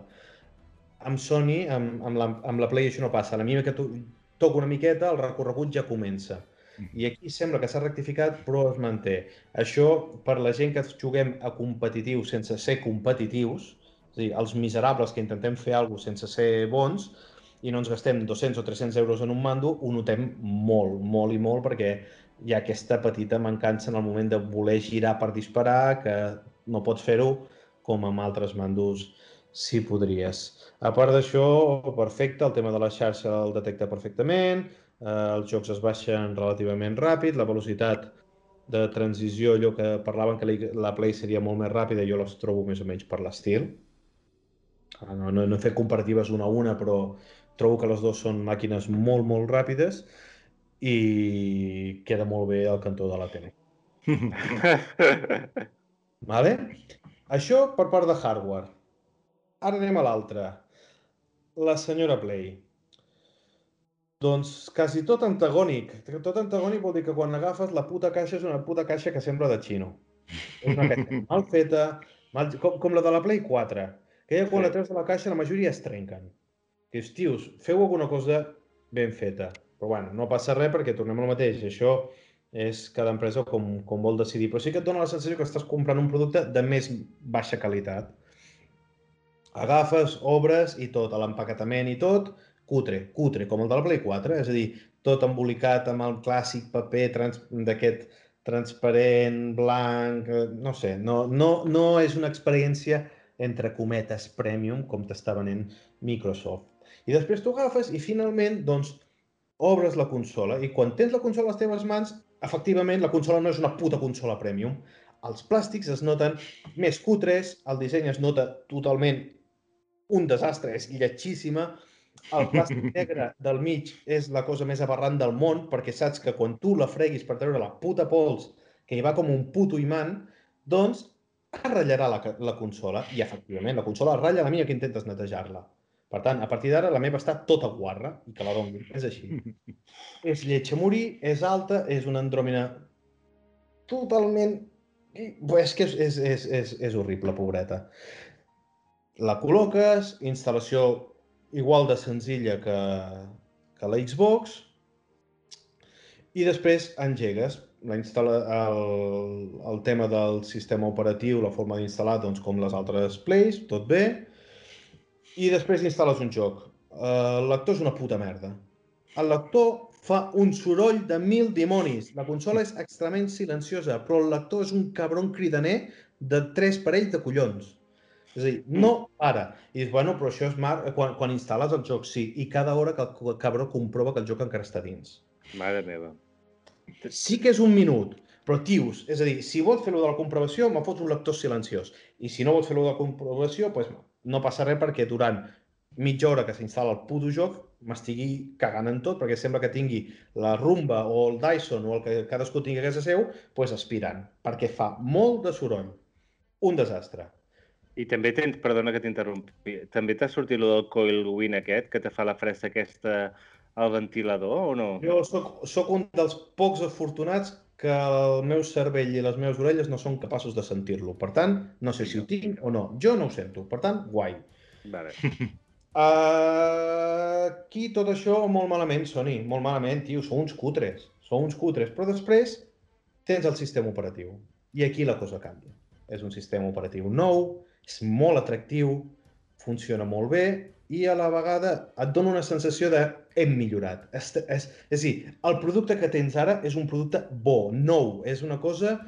amb Sony, amb, amb, la, amb la Play això no passa. A la mínima que tu, toco una miqueta, el recorregut ja comença. Mm. I aquí sembla que s'ha rectificat, però es manté. Això, per la gent que juguem a competitius sense ser competitius, és a dir, els miserables que intentem fer alguna cosa sense ser bons, i no ens gastem 200 o 300 euros en un mando, ho notem molt, molt i molt, perquè hi ha aquesta petita mancança en el moment de voler girar per disparar, que no pots fer-ho com amb altres mandos si podries. A part d'això, perfecte, el tema de la xarxa el detecta perfectament, eh, els jocs es baixen relativament ràpid, la velocitat de transició, allò que parlaven que la Play seria molt més ràpida, jo les trobo més o menys per l'estil. No, no, no he fet comparatives una a una, però trobo que les dues són màquines molt, molt ràpides i queda molt bé al cantó de la tele. vale? Això per part de hardware. Ara anem a l'altra. La senyora Play. Doncs quasi tot antagònic. Tot antagònic vol dir que quan agafes la puta caixa és una puta caixa que sembla de xino. És una caixa mal feta, mal... Com, com la de la Play 4, que ja quan sí. la treus de la caixa la majoria es trenquen. Que dius, tios, feu alguna cosa ben feta. Però bueno, no passa res perquè tornem al mateix. Això és cada empresa com, com vol decidir. Però sí que et dona la sensació que estàs comprant un producte de més baixa qualitat. Agafes, obres i tot, l'empaquetament i tot, cutre, cutre, com el de la Play 4, és a dir, tot embolicat amb el clàssic paper trans d'aquest transparent, blanc, eh, no sé, no, no, no és una experiència entre cometes premium com t'està venent Microsoft. I després tu agafes i finalment doncs, obres la consola i quan tens la consola a les teves mans, efectivament la consola no és una puta consola premium. Els plàstics es noten més cutres, el disseny es nota totalment un desastre, és lletjíssima. El plàstic negre del mig és la cosa més aberrant del món, perquè saps que quan tu la freguis per treure la puta pols, que hi va com un puto imant, doncs ratllarà la, la consola. I, efectivament, la consola ratlla la mia que intentes netejar-la. Per tant, a partir d'ara, la meva està tota guarra i que la doni. És així. és lletja a morir, és alta, és una andròmina totalment... És que és, és, és, és, és horrible, pobreta la col·loques, instal·lació igual de senzilla que, que la Xbox, i després engegues la instal·la, el, el tema del sistema operatiu, la forma d'instal·lar, doncs com les altres plays, tot bé, i després instal·les un joc. El lector és una puta merda. El lector fa un soroll de mil dimonis. La consola és extremament silenciosa, però el lector és un cabron cridaner de tres parells de collons. És a dir, no para. I dius, bueno, però això és mar... quan, quan instal·les el joc, sí. I cada hora que el cabró comprova que el joc encara està dins.
Mare meva.
Sí que és un minut, però tios, és a dir, si vols fer-ho de la comprovació, me fots un lector silenciós. I si no vols fer-ho de la comprovació, doncs no passa res perquè durant mitja hora que s'instal·la el puto joc m'estigui cagant en tot, perquè sembla que tingui la rumba o el Dyson o el que cadascú tingui a casa seu, doncs aspirant, perquè fa molt de soroll. Un desastre.
I també tens, perdona que t'interrompi, també t'ha sortit el del coil win aquest, que te fa la fressa aquesta al ventilador, o no?
Jo soc, soc un dels pocs afortunats que el meu cervell i les meves orelles no són capaços de sentir-lo. Per tant, no sé si ho tinc o no. Jo no ho sento. Per tant, guai.
Vale.
Uh, aquí tot això molt malament, Sony. Molt malament, tio. Sou uns cutres. Sou uns cutres. Però després tens el sistema operatiu. I aquí la cosa canvia. És un sistema operatiu nou, és molt atractiu, funciona molt bé i a la vegada et dona una sensació de hem millorat. És, és, és a dir, el producte que tens ara és un producte bo, nou, és una cosa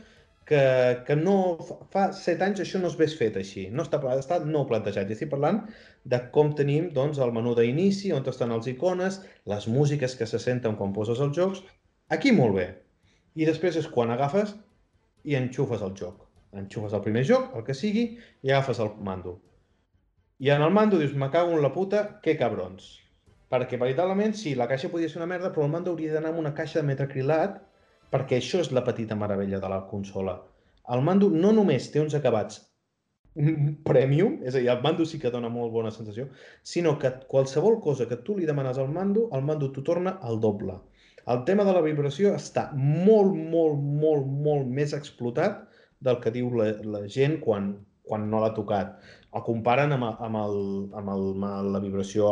que, que no fa set anys això no es ves fet així, no està, està no plantejat. I estic parlant de com tenim doncs, el menú d'inici, on estan els icones, les músiques que se senten quan poses els jocs, aquí molt bé. I després és quan agafes i enxufes el joc enxufes el primer joc, el que sigui, i agafes el mando. I en el mando dius, me cago en la puta, que cabrons. Perquè, veritablement, sí, la caixa podia ser una merda, però el mando hauria d'anar amb una caixa de metacrilat, perquè això és la petita meravella de la consola. El mando no només té uns acabats premium, és a dir, el mando sí que dona molt bona sensació, sinó que qualsevol cosa que tu li demanes al mando, el mando t'ho torna al doble. El tema de la vibració està molt, molt, molt, molt més explotat del que diu la, la gent quan, quan no l'ha tocat. El comparen amb, amb, el, amb, el, amb la vibració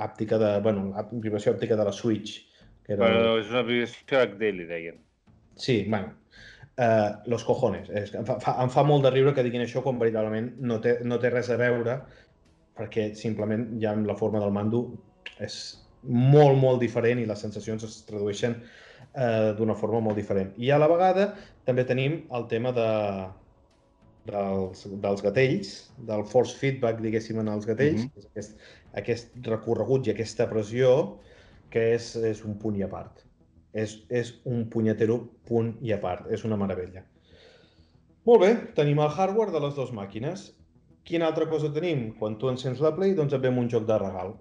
àptica de, bueno, la vibració òptica de la Switch.
Que era... Bueno, és una vibració HD, li deien.
Sí, bueno, uh, los cojones. És, em, fa, em fa molt de riure que diguin això quan veritablement no té, no té res a veure perquè simplement ja amb la forma del mando és molt, molt diferent i les sensacions es tradueixen eh, d'una forma molt diferent. I a la vegada també tenim el tema de, dels, dels gatells, del force feedback, diguéssim, en els gatells, mm -hmm. aquest, aquest recorregut i aquesta pressió que és, és un punt i a part. És, és un punyetero punt i a part. És una meravella. Molt bé, tenim el hardware de les dues màquines. Quina altra cosa tenim? Quan tu encens la Play, doncs et ve un joc de regal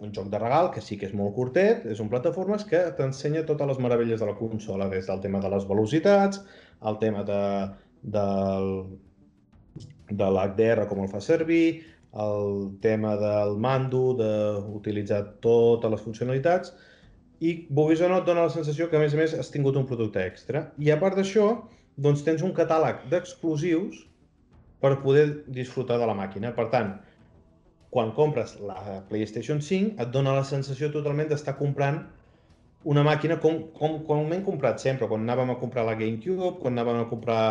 un joc de regal que sí que és molt curtet, és un plataformes que t'ensenya totes les meravelles de la consola, des del tema de les velocitats, el tema de, del, de l'HDR, com el fa servir, el tema del mando, d'utilitzar totes les funcionalitats, i vulguis o no et dona la sensació que a més a més has tingut un producte extra. I a part d'això, doncs tens un catàleg d'exclusius per poder disfrutar de la màquina. Per tant, quan compres la PlayStation 5 et dona la sensació totalment d'estar comprant una màquina com, com, com m'hem comprat sempre, quan anàvem a comprar la GameCube, quan anàvem a comprar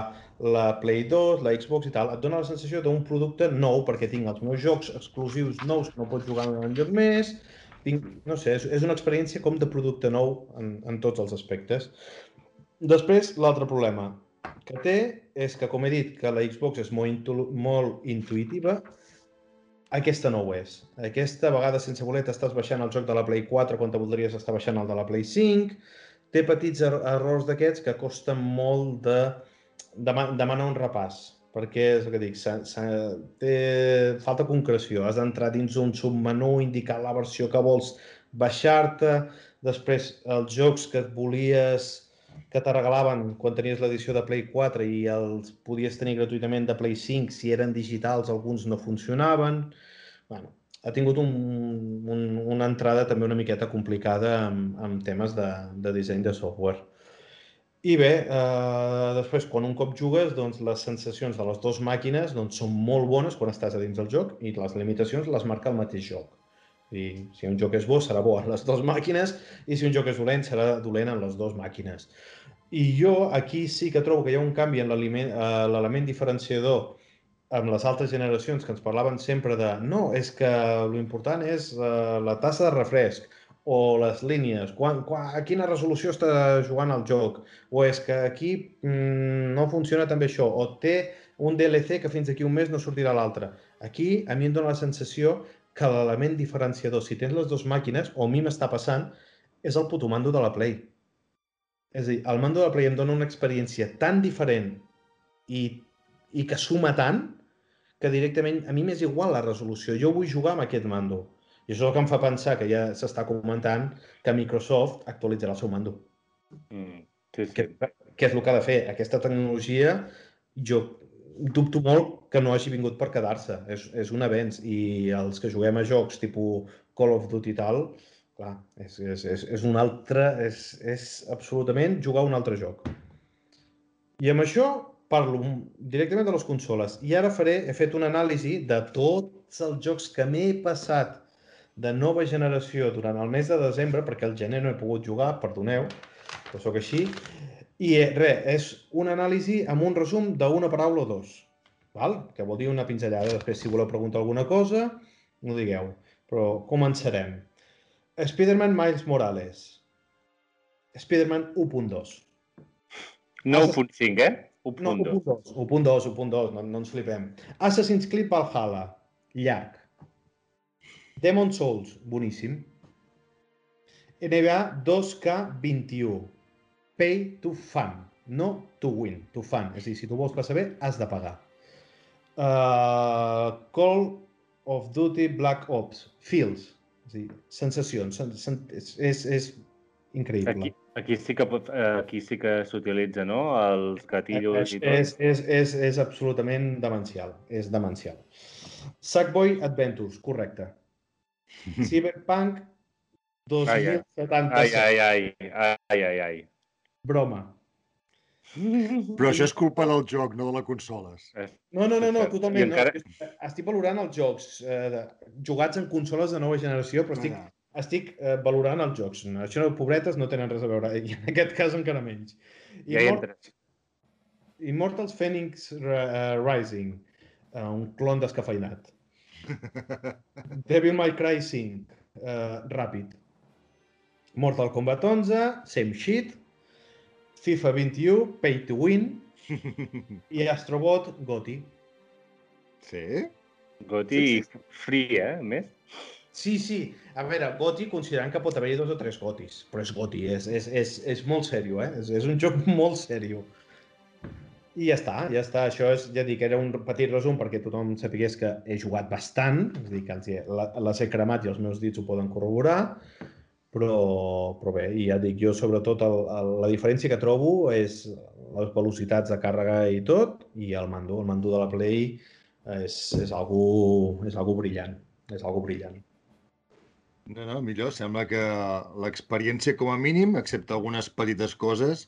la Play 2, la Xbox i tal, et dona la sensació d'un producte nou perquè tinc els meus jocs exclusius nous que no pots jugar en lloc més, tinc, no sé, és, és una experiència com de producte nou en, en tots els aspectes. Després, l'altre problema que té és que, com he dit, que la Xbox és molt, intu molt intuïtiva, aquesta no ho és. Aquesta vegada sense voler t'estàs baixant el joc de la Play 4 quan te voldries estar baixant el de la Play 5. Té petits er errors d'aquests que costen molt de, de demanar un repàs perquè és el que dic, s ha, s ha, té falta concreció. Has d'entrar dins un submenú, indicar la versió que vols baixar-te, després els jocs que et volies que te regalaven quan tenies l'edició de Play 4 i els podies tenir gratuïtament de Play 5, si eren digitals alguns no funcionaven. bueno, ha tingut un, un, una entrada també una miqueta complicada amb, amb temes de, de disseny de software. I bé, eh, després, quan un cop jugues, doncs, les sensacions de les dues màquines doncs, són molt bones quan estàs a dins del joc i les limitacions les marca el mateix joc. I si un joc és bo, serà bo en les dues màquines i si un joc és dolent, serà dolent en les dues màquines. I jo aquí sí que trobo que hi ha un canvi en eh, l'element diferenciador amb les altres generacions que ens parlaven sempre de no, és que l'important és uh, la tassa de refresc o les línies, quan, quan, a quina resolució està jugant el joc, o és que aquí mm, no funciona també això, o té un DLC que fins aquí un mes no sortirà l'altre. Aquí a mi em dóna la sensació que l'element diferenciador, si tens les dues màquines, o a mi m'està passant, és el puto mando de la Play. És a dir, el mando de la Play em dona una experiència tan diferent i, i que suma tant que directament a mi m'és igual la resolució. Jo vull jugar amb aquest mando. I això és el que em fa pensar que ja s'està comentant que Microsoft actualitzarà el seu mando. Mm, sí, sí. Que, que és el que ha de fer. Aquesta tecnologia jo dubto molt que no hagi vingut per quedar-se. És, és un avenç i els que juguem a jocs tipus Call of Duty i tal, clar, és, és, és, és un altre, és, és absolutament jugar un altre joc. I amb això parlo directament de les consoles. I ara faré, he fet una anàlisi de tots els jocs que m'he passat de nova generació durant el mes de desembre, perquè el gener no he pogut jugar, perdoneu, però sóc així, i eh, res, és una anàlisi amb un resum d'una paraula o dos, val? que vol dir una pinzellada. Després, si voleu preguntar alguna cosa, no digueu. Però començarem. Spider-Man Miles Morales. Spider-Man 1.2.
No 1.5, eh? 1.2.
No, 1.2, 1.2, 1.2, no, no ens flipem. Assassin's Creed Valhalla, llarg. Demon Souls, boníssim. NBA 2K21, pay to fun, no to win, to fun. És a dir, si tu vols passar bé, has de pagar. Uh, Call of Duty Black Ops, feels, és a dir, sensacions, sen, sen, és, és, és increïble.
Aquí, aquí sí que pot, eh, aquí sí que s'utilitza, no?, els gatillos és,
i tot. És, és, és, és absolutament demencial, és demencial. Sackboy Adventures, correcte. Cyberpunk 2077.
Ai, ai, ai, ai, ai, ai, ai.
Broma.
Però això és culpa del joc, no de la consoles.
No, no, no, no totalment. Encara... No. Estic valorant els jocs eh, de, jugats en consoles de nova generació, però estic, ah. estic eh, valorant els jocs. Això, no, pobretes, no tenen res a veure. I en aquest cas encara menys.
I ja hi entres.
Immortals Phoenix uh, Rising, uh, un clon descafeinat. Devil May Cry 5, uh, ràpid. Mortal Kombat 11, same shit, FIFA 21, Pay to Win i Astrobot Goti.
Sí?
Goti sí, sí. free, eh, més?
Sí, sí. A veure, Goti considerant que pot haver-hi dos o tres Gotis, però és Goti, és, és, és, és molt sèrio, eh? És, és un joc molt sèrio. I ja està, ja està. Això és, ja dic, era un petit resum perquè tothom sapigués que he jugat bastant, és a dir, que els he, les he cremat i els meus dits ho poden corroborar, però, però bé, i ja dic, jo sobretot el, el, la diferència que trobo és les velocitats de càrrega i tot, i el mando, el mando de la Play és, és, algú, és algú brillant, és algú brillant.
No, no, millor. Sembla que l'experiència, com a mínim, excepte algunes petites coses,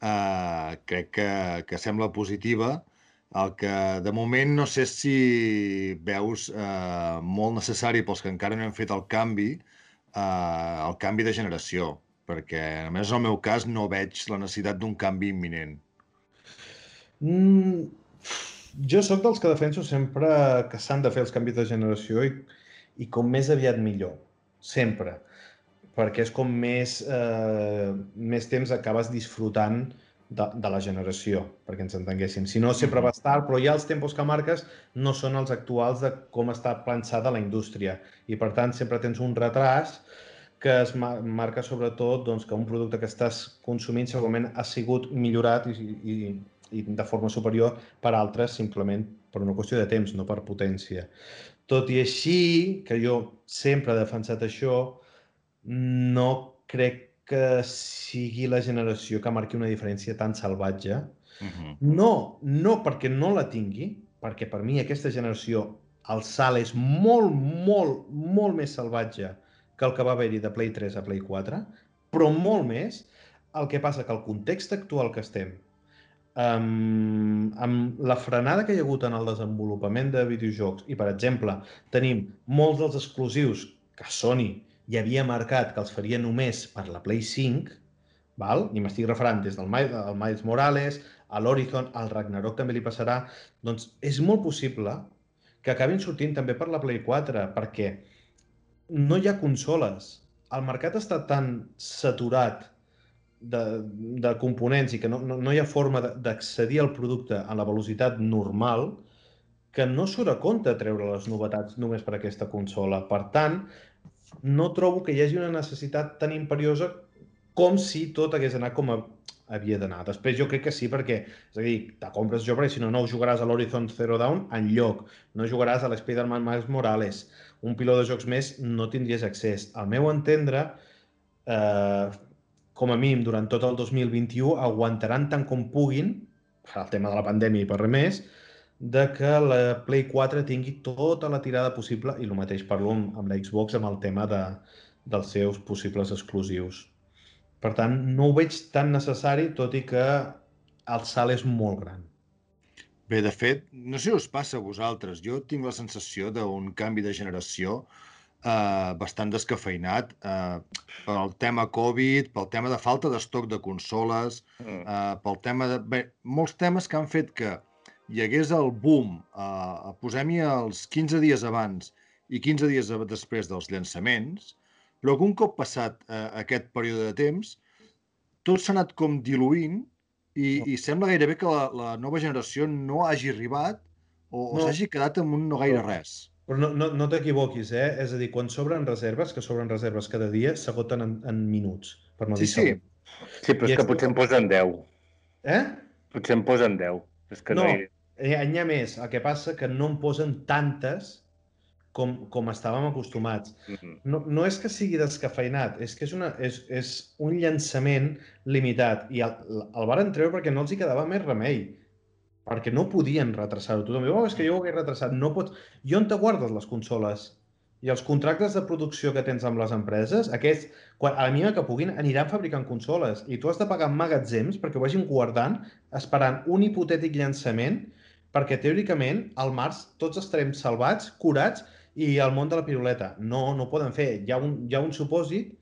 eh, crec que, que sembla positiva. El que, de moment, no sé si veus eh, molt necessari pels que encara no han fet el canvi, el canvi de generació, perquè, a més, en el meu cas, no veig la necessitat d'un canvi imminent.
Mm, jo sóc dels que defenso sempre que s'han de fer els canvis de generació i, i com més aviat millor. Sempre. Perquè és com més, eh, més temps acabes disfrutant de, de la generació, perquè ens entenguéssim. Si no, sempre va estar, però ja els tempos que marques no són els actuals de com està planxada la indústria. I, per tant, sempre tens un retras que es marca sobretot doncs, que un producte que estàs consumint segurament ha sigut millorat i, i, i de forma superior per altres simplement per una qüestió de temps, no per potència. Tot i així, que jo sempre he defensat això, no crec que sigui la generació que marqui una diferència tan salvatge. Uh -huh. No, no perquè no la tingui, perquè per mi aquesta generació, el salt és molt, molt, molt més salvatge que el que va haver-hi de Play 3 a Play 4, però molt més. El que passa que el context actual que estem, um, amb la frenada que hi ha hagut en el desenvolupament de videojocs, i per exemple, tenim molts dels exclusius que Sony ja havia marcat que els faria només per la Play 5, val? i m'estic referant des del Miles, el Miles Morales, a l'Horizon, al Ragnarok també li passarà, doncs és molt possible que acabin sortint també per la Play 4, perquè no hi ha consoles. El mercat està tan saturat de, de components i que no, no, no hi ha forma d'accedir al producte a la velocitat normal que no surt a compte treure les novetats només per aquesta consola. Per tant, no trobo que hi hagi una necessitat tan imperiosa com si tot hagués anat com a, havia d'anar. Després jo crec que sí, perquè, és a dir, te compres jo, perquè si no, no jugaràs a l'Horizon Zero Dawn en lloc, no jugaràs a l'Spider-Man Miles Morales, un piló de jocs més no tindries accés. Al meu entendre, eh, com a mínim durant tot el 2021, aguantaran tant com puguin, el tema de la pandèmia i per res més, de que la Play 4 tingui tota la tirada possible, i el mateix parlo amb, amb la Xbox amb el tema de, dels seus possibles exclusius. Per tant, no ho veig tan necessari, tot i que el salt és molt gran.
Bé, de fet, no sé si us passa a vosaltres, jo tinc la sensació d'un canvi de generació eh, bastant descafeinat eh, pel tema Covid, pel tema de falta d'estoc de consoles, mm. eh, pel tema de... Bé, molts temes que han fet que hi hagués el boom, eh, posem-hi els 15 dies abans i 15 dies després dels llançaments, però que un cop passat eh, aquest període de temps, tot s'ha anat com diluint i, no. i sembla gairebé que la, la nova generació no hagi arribat o, no. o s'hagi quedat amb un no gaire res.
Però no, no, no t'equivoquis, eh? És a dir, quan sobren reserves, que sobren reserves cada dia, s'agoten en, en minuts, per no
sí,
dir
Sí, sí, però I és que potser em posen 10.
Eh?
Potser em posen 10. És que no, no hi...
N'hi ha més, el que passa que no en posen tantes com, com estàvem acostumats. Mm-hmm. No, no és que sigui descafeinat, és que és, una, és, és un llançament limitat. I el, el van treure perquè no els hi quedava més remei. Perquè no podien retrasar-ho. Tothom diu, oh, és que jo ho hagués retrasat. No pots... I on te guardes les consoles? I els contractes de producció que tens amb les empreses, aquests, quan, a la mínima que puguin, aniran fabricant consoles. I tu has de pagar magatzems perquè ho vagin guardant, esperant un hipotètic llançament perquè teòricament al març tots estarem salvats, curats i al món de la piruleta. No, no ho poden fer. Hi ha un, hi ha un supòsit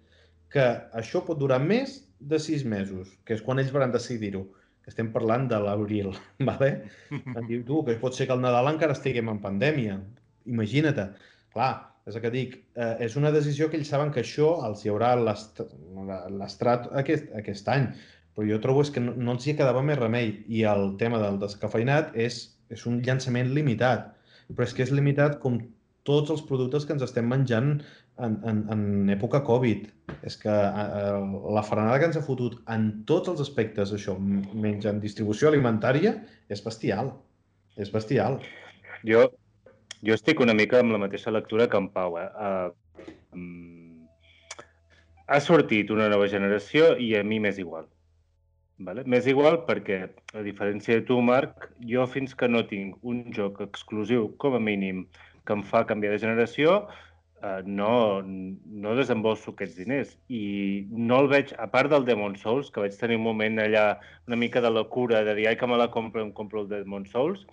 que això pot durar més de sis mesos, que és quan ells van decidir-ho que estem parlant de l'abril, vale? Em diu, tu, que pot ser que al Nadal encara estiguem en pandèmia. Imagina't. Clar, és el que dic, eh, és una decisió que ells saben que això els hi haurà l'estrat aquest, aquest any, però jo trobo és que no, no els hi quedava més remei i el tema del descafeinat és és un llançament limitat, però és que és limitat com tots els productes que ens estem menjant en, en, en època Covid. És que eh, la frenada que ens ha fotut en tots els aspectes, això, menys en distribució alimentària, és bestial. És bestial.
Jo, jo estic una mica amb la mateixa lectura que en Pau. Eh? Uh, um, ha sortit una nova generació i a mi m'és igual. Vale? M'és igual perquè, a diferència de tu, Marc, jo fins que no tinc un joc exclusiu, com a mínim, que em fa canviar de generació, eh, no, no desembolso aquests diners. I no el veig, a part del Demon Souls, que vaig tenir un moment allà una mica de la cura de dir, ai, que me la compro, em compro el Demon Souls,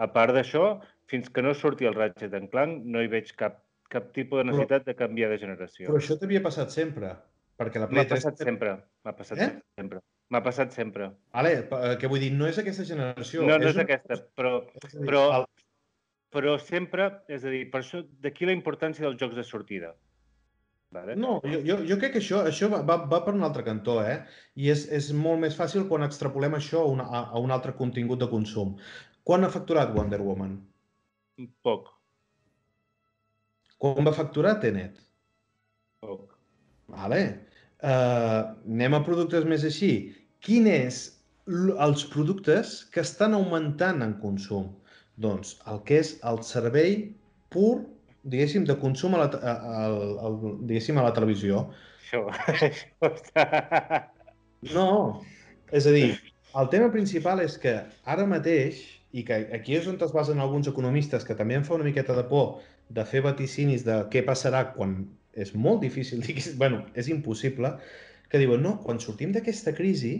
a part d'això, fins que no surti el Ratchet Clank, no hi veig cap, cap tipus de necessitat però, de canviar de generació.
Però això t'havia passat sempre. perquè la
M'ha
Play 3...
passat sempre. M'ha passat
Eh?
sempre. M'ha passat sempre.
Vale, eh, què vull dir? No és aquesta generació.
No, no és
una-
aquesta, però,
és dir,
però- però sempre, és a dir, per això, d'aquí la importància dels jocs de sortida. Vale?
No, jo, jo, jo crec que això, això va, va, va per un altre cantó, eh? I és, és molt més fàcil quan extrapolem això a, una, a, a un altre contingut de consum. Quan ha facturat Wonder Woman?
Poc,
Quan va facturar Tenet?
poc.
Vale. Uh, anem a productes més així. Quin és els productes que estan augmentant en consum? Doncs el que és el servei pur, diguéssim, de consum a la, te- a, a, a, diguéssim, a la televisió.
Això, això està...
No, és a dir, el tema principal és que ara mateix, i que aquí és on es basen alguns economistes, que també em fa una miqueta de por de fer vaticinis de què passarà quan és molt difícil, digués, bueno, és impossible, que diuen, no, quan sortim d'aquesta crisi,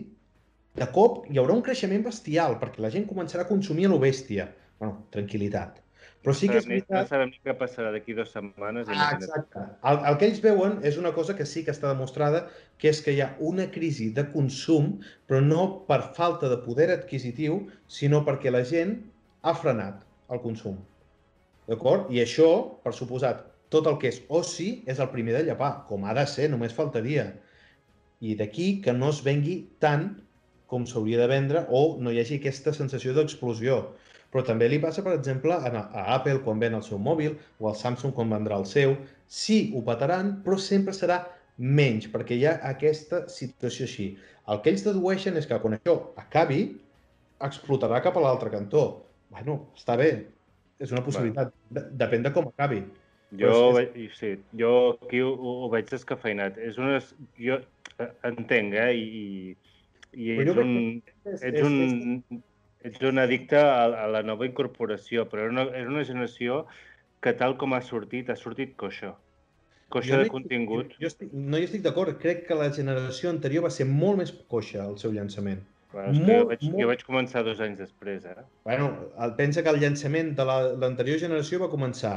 de cop hi haurà un creixement bestial, perquè la gent començarà a consumir a lo bèstia. bueno, tranquil·litat. Però sí que és
ni- No
veritat...
sabem ni què passarà d'aquí dues setmanes.
Ah, exacte. El, el que ells veuen és una cosa que sí que està demostrada, que és que hi ha una crisi de consum, però no per falta de poder adquisitiu, sinó perquè la gent ha frenat el consum. D'acord? I això, per suposat, tot el que és oci és el primer de llepar, com ha de ser, només faltaria. I d'aquí que no es vengui tant com s'hauria de vendre o no hi hagi aquesta sensació d'explosió. Però també li passa, per exemple, a, a Apple quan ven el seu mòbil o al Samsung quan vendrà el seu. Sí, ho petaran, però sempre serà menys, perquè hi ha aquesta situació així. El que ells dedueixen és que quan això acabi, explotarà cap a l'altre cantó. Bueno, està bé, és una possibilitat. De- Depèn de com acabi.
Jo,
és-
sí, jo aquí ho, ho veig descafeinat. És una... Jo entenc, eh? I, i ets un, ets un, ets un addicte a, a la nova incorporació, però és una, és una generació que tal com ha sortit, ha sortit coixa. Coixa de contingut.
Jo, jo estic, no hi estic d'acord. Crec que la generació anterior va ser molt més coixa el seu llançament.
Bueno, és que jo,
molt,
vaig,
molt-
jo vaig començar dos anys després, eh?
Bueno, el, pensa que el llançament de la- l'anterior generació va començar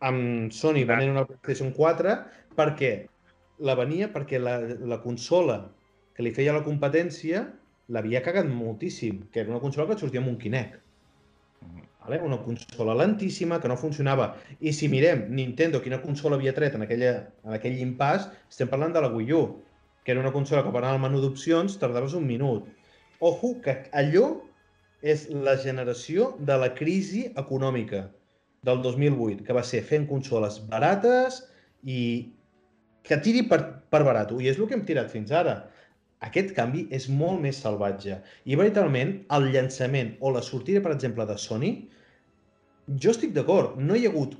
amb Sony venent una PlayStation 4 perquè la venia perquè la, la consola que li feia la competència l'havia cagat moltíssim, que era una consola que sortia amb un Kinect. Vale? Una consola lentíssima, que no funcionava. I si mirem Nintendo, quina consola havia tret en, aquella, en aquell impàs, estem parlant de la Wii U, que era una consola que per anar al menú d'opcions tardaves un minut. Ojo, que allò és la generació de la crisi econòmica del 2008, que va ser fent consoles barates i que tiri per, per barat. I és el que hem tirat fins ara. Aquest canvi és molt més salvatge. I veritablement, el llançament o la sortida, per exemple, de Sony, jo estic d'acord, no hi ha hagut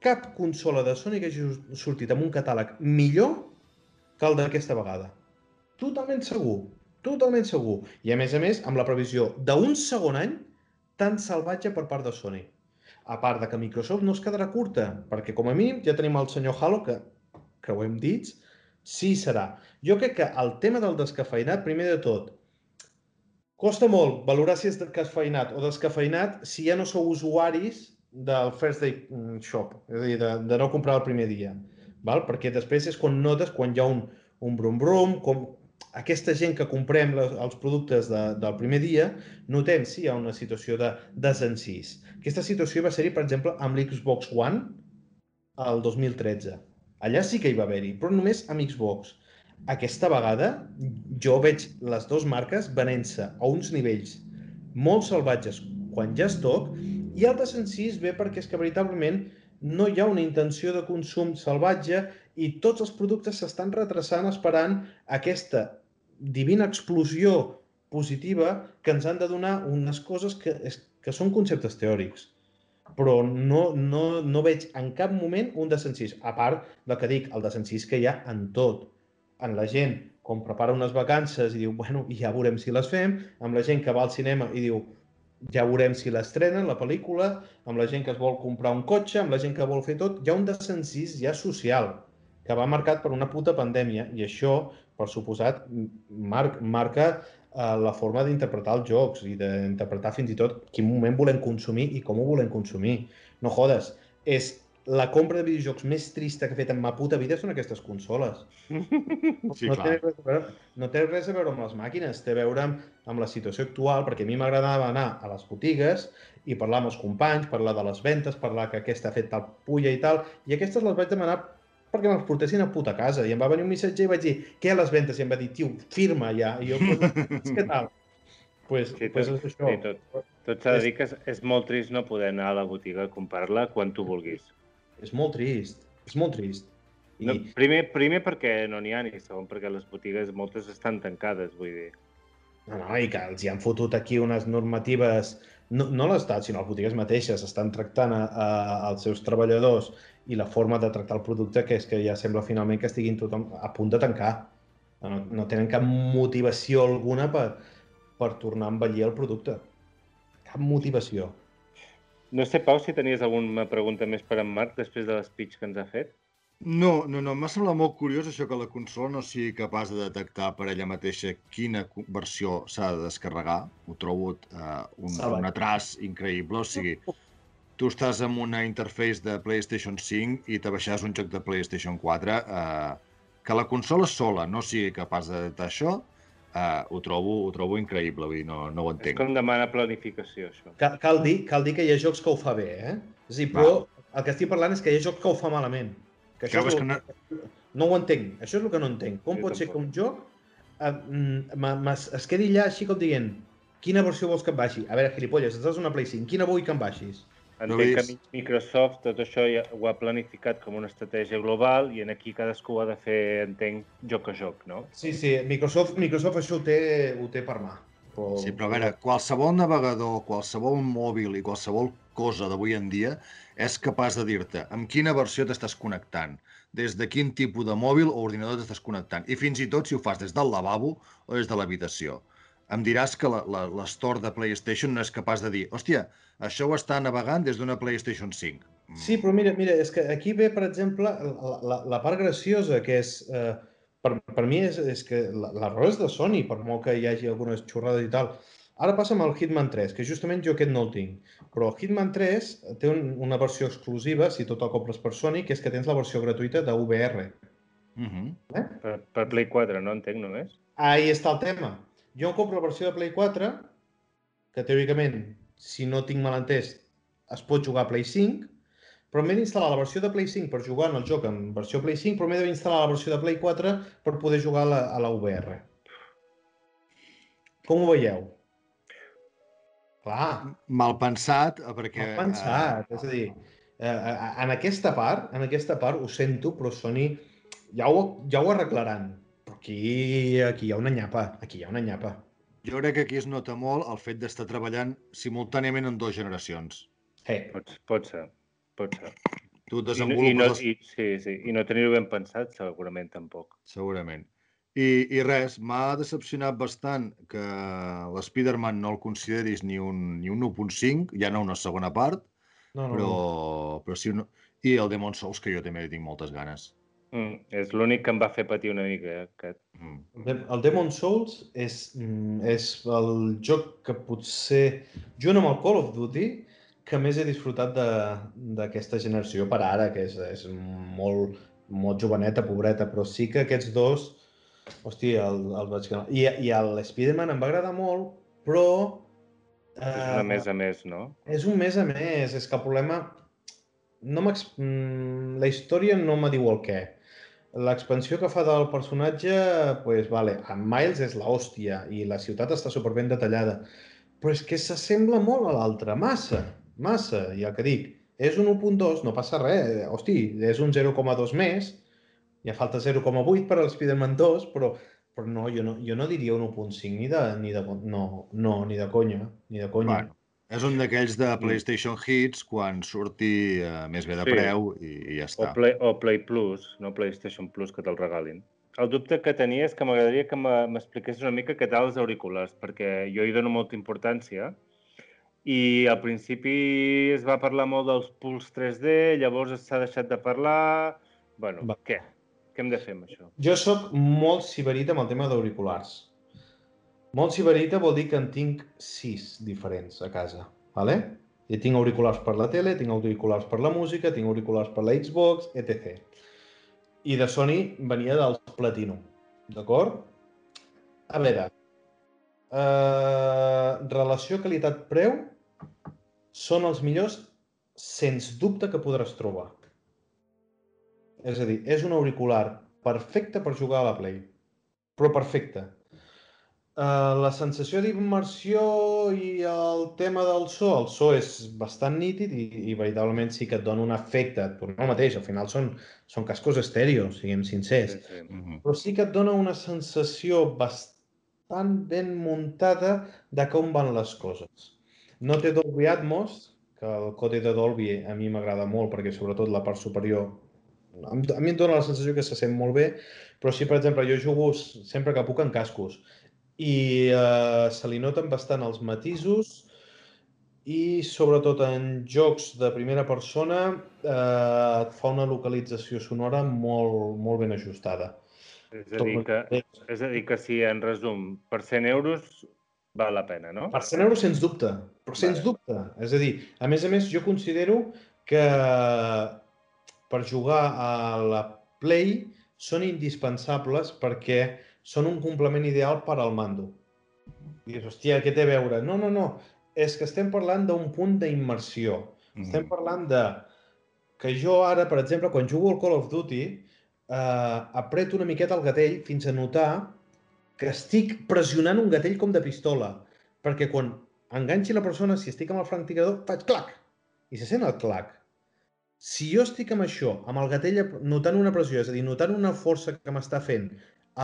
cap consola de Sony que hagi sortit amb un catàleg millor que el d'aquesta vegada. Totalment segur, totalment segur. I a més a més, amb la previsió d'un segon any tan salvatge per part de Sony. A part de que Microsoft no es quedarà curta, perquè com a mínim ja tenim el senyor Halo, que, que ho hem dit, sí serà. Jo crec que el tema del descafeinat, primer de tot, costa molt valorar si és descafeinat o descafeinat si ja no sou usuaris del First Day mm, Shop, és a dir, de, de no comprar el primer dia. Val? Perquè després és quan notes quan hi ha un, un brum-brum, com aquesta gent que comprem les, els productes de, del primer dia, notem si hi ha una situació de desencís. Aquesta situació va ser-hi, per exemple, amb l'Xbox One el 2013. Allà sí que hi va haver-hi, però només amb Xbox. Aquesta vegada jo veig les dues marques venent-se a uns nivells molt salvatges quan ja es toc i el desencís ve perquè és que veritablement no hi ha una intenció de consum salvatge i tots els productes s'estan retrasant esperant aquesta divina explosió positiva que ens han de donar unes coses que, que són conceptes teòrics però no, no, no veig en cap moment un desencís, a part del que dic, el desencís que hi ha en tot. En la gent, com prepara unes vacances i diu, bueno, ja veurem si les fem, amb la gent que va al cinema i diu, ja veurem si l'estrenen, la pel·lícula, amb la gent que es vol comprar un cotxe, amb la gent que vol fer tot, hi ha un desencís ja social, que va marcat per una puta pandèmia, i això, per suposat, mar marca eh, la forma d'interpretar els jocs i d'interpretar fins i tot quin moment volem consumir i com ho volem consumir. No jodes, és la compra de videojocs més trista que he fet en ma puta vida són aquestes consoles.
Sí,
no,
clar.
té res a veure, no té res a veure amb les màquines, té a veure amb, amb la situació actual, perquè a mi m'agradava anar a les botigues i parlar amb els companys, parlar de les ventes, parlar que aquesta ha fet tal pulla i tal, i aquestes les vaig demanar perquè me'ls portessin a puta casa. I em va venir un missatge i vaig dir, què a les ventes? I em va dir, tio, firma ja. I jo, pues, què tal? Pues,
Sí,
pues
tot-
és això.
sí, tot. Tot s'ha de dir que és, és molt trist no poder anar a la botiga a comprar-la quan tu vulguis.
És molt trist, és molt trist. I,
No, primer, primer perquè no n'hi ha, i segon perquè les botigues moltes estan tancades, vull dir.
No, no, i que els hi han fotut aquí unes normatives, no, no l'Estat, sinó les botigues mateixes, estan tractant a, a, als seus treballadors i la forma de tractar el producte que és que ja sembla finalment que estiguin tothom a punt de tancar. No, no tenen cap motivació alguna per, per tornar a envellir el producte. Cap motivació.
No sé, Pau, si tenies alguna pregunta més per en Marc després de l'espeech que ens ha fet.
No, no, no, m'ha semblat molt curiós això que la consola no sigui capaç de detectar per ella mateixa quina versió s'ha de descarregar. Ho trobo uh, un, un atras increïble. O sigui, tu estàs amb una interface de PlayStation 5 i te baixes un joc de PlayStation 4. Uh, que la consola sola no sigui capaç de detectar això, uh, ho, trobo, ho trobo increïble, vull dir, no, no ho
És
entenc.
com demana planificació, això.
Cal, cal, dir, cal dir que hi ha jocs que ho fa bé, eh? És a dir, però el que estic parlant és que hi ha jocs que ho fa malament. Que això
és
és
que no,
no ho entenc. Això és el que no entenc. Com
Jo
pot ser que
tampoc.
un joc eh, mm, es quedi allà així com dient quina versió vols que em baixi? A veure, gilipolles, estàs una Play 5, quina vull que em baixis?
Entenc
No
que Microsoft tot això ja ho ha planificat com una estratègia global i en aquí cadascú ha de fer, entenc, joc a joc, no?
Sí, sí, Microsoft, Microsoft això ho té, ho té per mà. Però...
Sí, però a veure, qualsevol navegador, qualsevol mòbil i qualsevol cosa d'avui en dia és capaç de dir-te amb quina versió t'estàs connectant, des de quin tipus de mòbil o ordinador t'estàs connectant, i fins i tot si ho fas des del lavabo o des de l'habitació. Em diràs que la- la- l'estore de PlayStation no és capaç de dir hòstia, això ho està navegant des d'una PlayStation 5. Mm,
Sí, però mira, mira, és que aquí ve, per exemple, la, la, la part graciosa, que és... Eh, per, per mi és, és que la- l'error és de Sony, per molt que hi hagi algunes xorrades i tal. Ara passa amb el Hitman 3, que justament jo aquest no el tinc. Però el Hitman 3 té un, una versió exclusiva, si tot el compres per Sony, que és que tens la versió gratuïta de VR.
mhm.
Per, per Play 4, no entenc només.
Ahí està el tema. Jo em compro la versió de Play 4, que teòricament, si no tinc mal entès, es pot jugar a Play 5, però m'he d'instal·lar la versió de Play 5 per jugar en el joc en versió Play 5, però m'he d'instal·lar la versió de Play 4 per poder jugar a la, a la VR. Com ho veieu? Clar,
Mal pensat, eh, perquè...
mal pensat. És a dir, eh, eh, en aquesta part, en aquesta part ho sento, però Sony ja ho, ja ho arreglaran. Aquí, aquí hi ha una nyapa, aquí hi ha una nyapa.
Jo crec que aquí es nota molt el fet d'estar treballant simultàniament en dues generacions.
Eh,
Pot, pot ser, pot ser.
Tu
I no,
desenvolupes
i no,
les
i, sí, sí, i no tenir-ho ben pensat, segurament tampoc.
Segurament. I, i res, m'ha decepcionat bastant que l'Spider-Man no el consideris ni un, ni un 1.5, ja no una segona part,
no, no,
però,
no.
però sí un... I el Demon Souls, que jo també tinc moltes ganes.
Mm, és l'únic que em va fer patir una mica, eh, aquest.
Mm.
El De- El Demon Souls és, mm, és el joc que potser, junt amb el Call of Duty, que més he disfrutat de- d'aquesta generació per ara, que és, és molt, molt joveneta, pobreta, però sí que aquests dos, hòstia, el, el vaig. I, i el Spider-Man em va agradar molt, però...
És una més a més, no?
És un mes a més, és que el problema... No mm, la història no me diu el què. L'expansió que fa del personatge, pues, vale, en Miles és l'hòstia i la ciutat està superben detallada, però és que s'assembla molt a l'altra, massa, massa, i el que dic, és un 1.2, no passa res, hosti, és un 0,2 més, ja falta 0,8 per al Spider-Man 2, però, però no, jo no, jo no diria un 1.5 ni de, ni de, no, no, ni de conya, ni de conya.
Bueno, és un d'aquells de PlayStation Hits quan surti eh, més bé de
Sí.
preu i, i ja
O
està.
Play, o Play Plus, no PlayStation Plus, que te'l regalin. El dubte que tenia és que m'agradaria que me- m'expliquessis una mica què tal els auriculars, perquè jo hi dono molta importància i al principi es va parlar molt dels Pulse 3D, llavors s'ha deixat de parlar... Bueno,
Va.
què? Què hem de fer amb això?
Jo sóc molt siberita amb el tema d'auriculars. Molt siberita vol dir que en tinc sis diferents a casa, vale? I tinc auriculars per la tele, tinc auriculars per la música, tinc auriculars per la Xbox, etc. I de Sony venia dels Platinum, d'acord? A veure, eh, relació qualitat-preu són els millors sens dubte que podràs trobar. És a dir, és un auricular perfecte per jugar a la Play, però perfecte. Uh, la sensació d'immersió i el tema del so, el so és bastant nítid i, i veritablement sí que et dona un efecte, però no el mateix, al final són, són cascos estèreo, siguem sincers,
Sí, sí.
Mm -hmm.
però sí que et dona una sensació bastant ben muntada de com van les coses. No té Dolby Atmos, que el codi de Dolby a mi m'agrada molt perquè sobretot la part superior a mi em dona la sensació que se sent molt bé, però sí, per exemple, jo jugo sempre que puc en cascos i eh, se li noten bastant els matisos i sobretot en jocs de primera persona eh, et fa una localització sonora molt, molt ben ajustada.
És a dir que, és a dir que si, en resum, per 100 euros val la pena, no?
Per 100 euros, sens dubte, però sens
Vale.
dubte. És a dir, a més a més, jo considero que per jugar a la Play són indispensables perquè són un complement ideal per al mando. I dius, hòstia, què té a veure? No, no, no, és que estem parlant d'un punt d'immersió. Estem parlant de que jo ara, per exemple, quan jugo al Call of Duty, eh, apreto una miqueta el gatell fins a notar que estic pressionant un gatell com de pistola. Perquè quan enganxi la persona, si estic amb el franctirador, faig clac! I se sent el clac. Si jo estic amb això, amb el gatell notant una pressió, és a dir, notant una força que m'està fent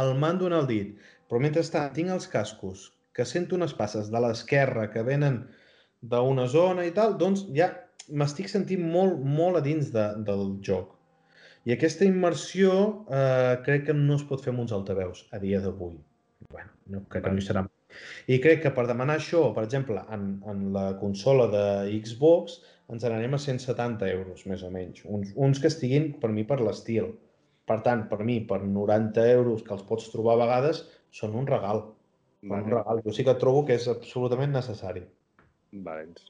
el mando en el dit, però mentrestant tinc els cascos, que sento unes passes de l'esquerra que venen d'una zona i tal, doncs ja m'estic sentint molt, molt a dins de, del joc. I aquesta immersió eh, crec que no es pot fer amb uns altaveus a dia d'avui. bueno, no, crec que no hi serà. I crec que per demanar això, per exemple, en, en la consola de Xbox, ens n'anem a 170 euros, més o menys. Uns, uns que estiguin, per mi, per l'estil. Per tant, per mi, per 90 euros, que els pots trobar a vegades, són un regal. Són un
Vale.
regal. Jo sí que trobo que és absolutament necessari.
Valents.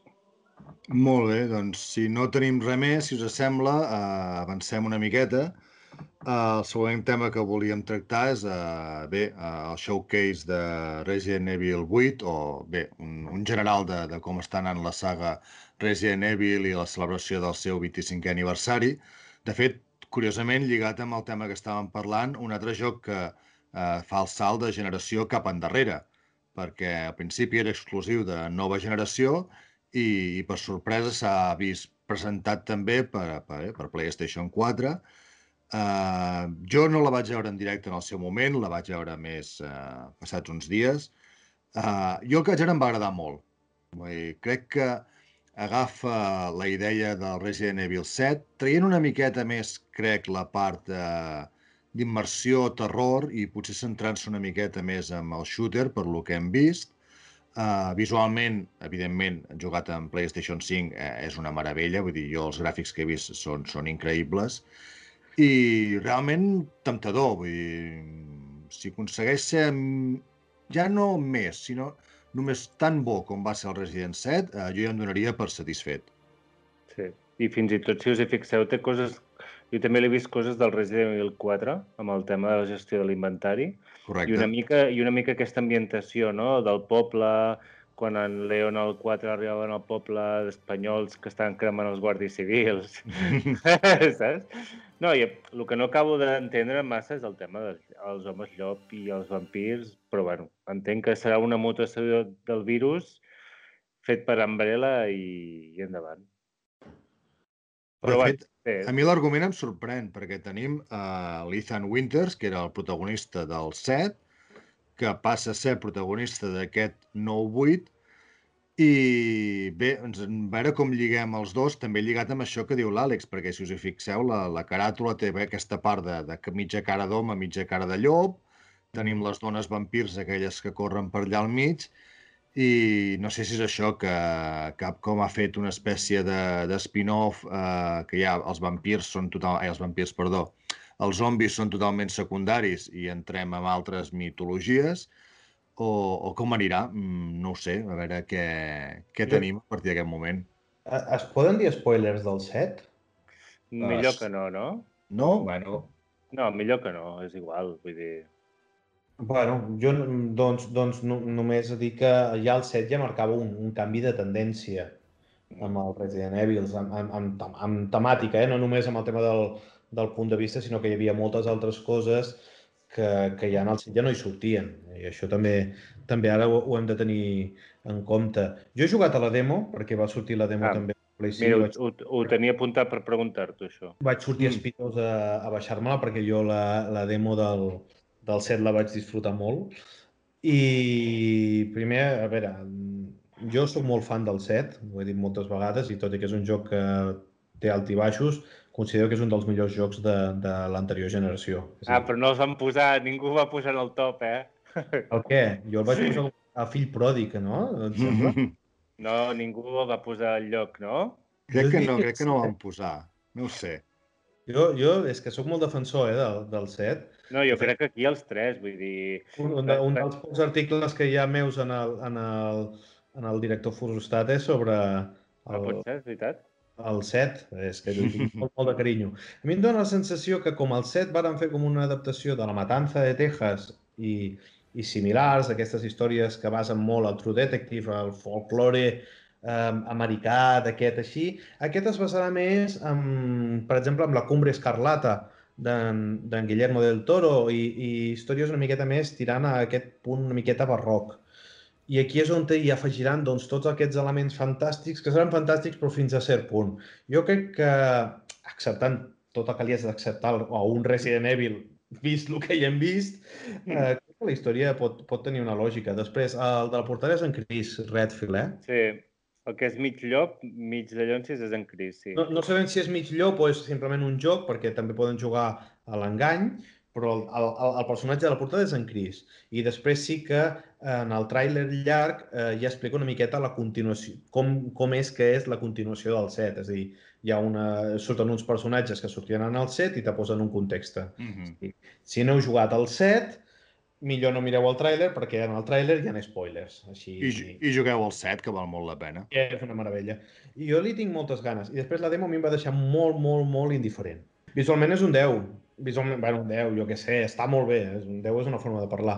Molt bé, doncs si no tenim res més, si us sembla, eh, avancem una miqueta. Eh, el següent tema que volíem tractar és eh, bé, eh, el showcase de Resident Evil 8, o bé, un, un general de, de com està anant la saga Resident Evil i la celebració del seu 25è aniversari. De fet, curiosament, lligat amb el tema que estàvem parlant, un altre joc que eh, fa el salt de generació cap endarrere, perquè al principi era exclusiu de nova generació i, i per sorpresa s'ha vist presentat també per, per, per PlayStation 4. Uh, jo no la vaig veure en directe en el seu moment, la vaig veure més uh, passats uns dies. Uh, jo el que vaig veure em va agradar molt. Vull dir, crec que agafa la idea del Resident Evil 7, traient una miqueta més, crec, la part uh, d'immersió, terror, i potser centrant-se una miqueta més amb el shooter, per lo que hem vist. Uh, visualment, evidentment, jugat en PlayStation 5 eh, és una meravella, vull dir, jo els gràfics que he vist són, són increïbles i realment temptador, vull dir, si aconsegueix ser mm, ja no més, sinó només tan bo com va ser el Resident 7, eh, jo ja em donaria per satisfet.
Sí. I fins i tot, si us hi fixeu, té coses... Jo també l'he vist coses del Resident Evil 4, amb el tema de la gestió de l'inventari,
Correcte.
i una mica, i una mica aquesta ambientació, no?, del poble, quan en Leon el 4 arribaven al poble d'espanyols que estaven cremant els guàrdies civils, saps? No, i el que no acabo d'entendre massa és el tema dels homes llop i els vampirs, però bueno, entenc que serà una mutació del virus fet per Umbrella i, i endavant.
De
Però
fet,
bé,
a mi l'argument em sorprèn, perquè tenim uh, l'Ethan Winters, que era el protagonista del 7, que passa a ser protagonista d'aquest nou 8, i bé, ens, veure com lliguem els dos, també lligat amb això que diu l'Àlex, perquè si us hi fixeu, la, la caràtula té aquesta part de, de mitja cara d'home, mitja cara de llop, tenim les dones vampirs, aquelles que corren per allà al mig, i no sé si és això que Capcom ha fet una espècie de, de spin-off eh, que ja els vampirs són total, eh, els vampirs, perdó, els zombis són totalment secundaris i entrem en altres mitologies o, o com anirà, mm, no ho sé, a veure què, què tenim a partir d'aquest moment.
Es poden dir spoilers del set?
Millor que no, no?
No? Bueno...
No, millor que no, és igual, vull dir...
Bueno, jo doncs, doncs no, només dir que ja el set ja marcava un, un canvi de tendència amb el Resident Evil, amb, amb, amb, amb temàtica, eh? no només amb el tema del, del punt de vista, sinó que hi havia moltes altres coses que, que ja en el ja no hi sortien. I això també, també ara ho, ho hem de tenir en compte. Jo he jugat a la demo, perquè va sortir la demo ah, també.
Mira, vaig... ho, ho tenia apuntat per preguntar-t'ho, això.
Vaig sortir mm. espitós a, a baixar-me-la, perquè jo la, la demo del, del set la vaig disfrutar molt. I primer, a veure, jo sóc molt fan del set, ho he dit moltes vegades, i tot i que és un joc que té alt i baixos, considero que és un dels millors jocs de, de l'anterior generació.
Ah, però no els van posar, ningú va posar en el top, eh?
El què? Jo el vaig posar a fill pròdig, no?
No, ningú el va posar al lloc, no?
Crec que no, crec que no el van posar. No ho sé.
Jo, jo és que sóc molt defensor eh, del, del set.
No, jo crec que aquí els tres, vull dir...
Un, un, un dels pocs articles que hi ha meus en el, en el, en el director Furustat és sobre...
El... Ah, pot ser, és veritat?
El 7, és que tinc molt, molt de carinyo. A mi em dóna la sensació que com el 7 van fer com una adaptació de La Matanza de Texas i, i similars, aquestes històries que basen molt al True Detective, al folklore eh, americà, d'aquest així, aquest es basarà més, en, per exemple, amb La Cumbre Escarlata, d'en Guillermo del Toro i, i històries una miqueta més tirant a aquest punt una miqueta barroc. I aquí és on hi afegiran doncs, tots aquests elements fantàstics, que seran fantàstics però fins a cert punt. Jo crec que, acceptant tot el que li has d'acceptar a un Resident Evil, vist el que hi hem vist, mm. eh, crec que la història pot, pot tenir una lògica. Després, el de la portada és en Chris Redfield, eh?
Sí, el que és mig llop, mig de llonsis és en Chris, sí.
No, no sabem si és mig llop o és simplement un joc, perquè també poden jugar a l'engany, però el, el, el personatge de la portada és en Chris. I després sí que en el tràiler llarg eh, ja explica una miqueta la continuació, com, com és que és la continuació del set. És a dir, hi ha una, surten uns personatges que sortien en el set i te posen un context. Mm -hmm. Si no heu jugat al set, millor no mireu el tràiler perquè en el tràiler hi ha spoilers. Així...
I, I jugueu al set, que val molt la pena.
És una meravella. I jo li tinc moltes ganes. I després la demo a mi em va deixar molt, molt, molt indiferent. Visualment és un 10 visualment, bueno, un 10, jo què sé, està molt bé, és, un 10 és una forma de parlar,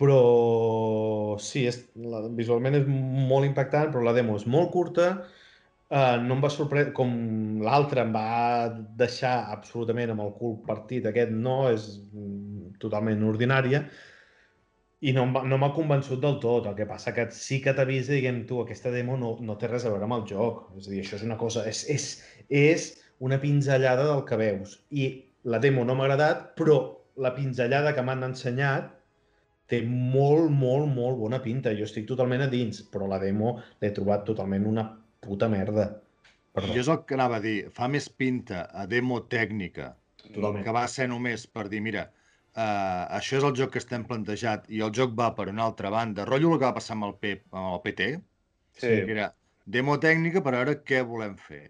però sí, és, la, visualment és molt impactant, però la demo és molt curta, eh, no em va sorprendre, com l'altre em va deixar absolutament amb el cul partit, aquest no, és totalment ordinària, i no m'ha no convençut del tot. El que passa que sí que t'avisa diguem, tu, aquesta demo no, no té res a veure amb el joc. És a dir, això és una cosa... És, és, és una pinzellada del que veus. I la demo no m'ha agradat, però la pinzellada que m'han ensenyat té molt, molt, molt bona pinta. Jo estic totalment a dins, però la demo l'he trobat totalment una puta merda.
Perdó. Jo és el que anava a dir. Fa més pinta a demo tècnica Totalment. que va ser només per dir, mira, uh, això és el joc que estem plantejat i el joc va per una altra banda. Rotllo el que va passar amb el, P, amb el PT. Sí. Que era demo tècnica per veure què volem fer.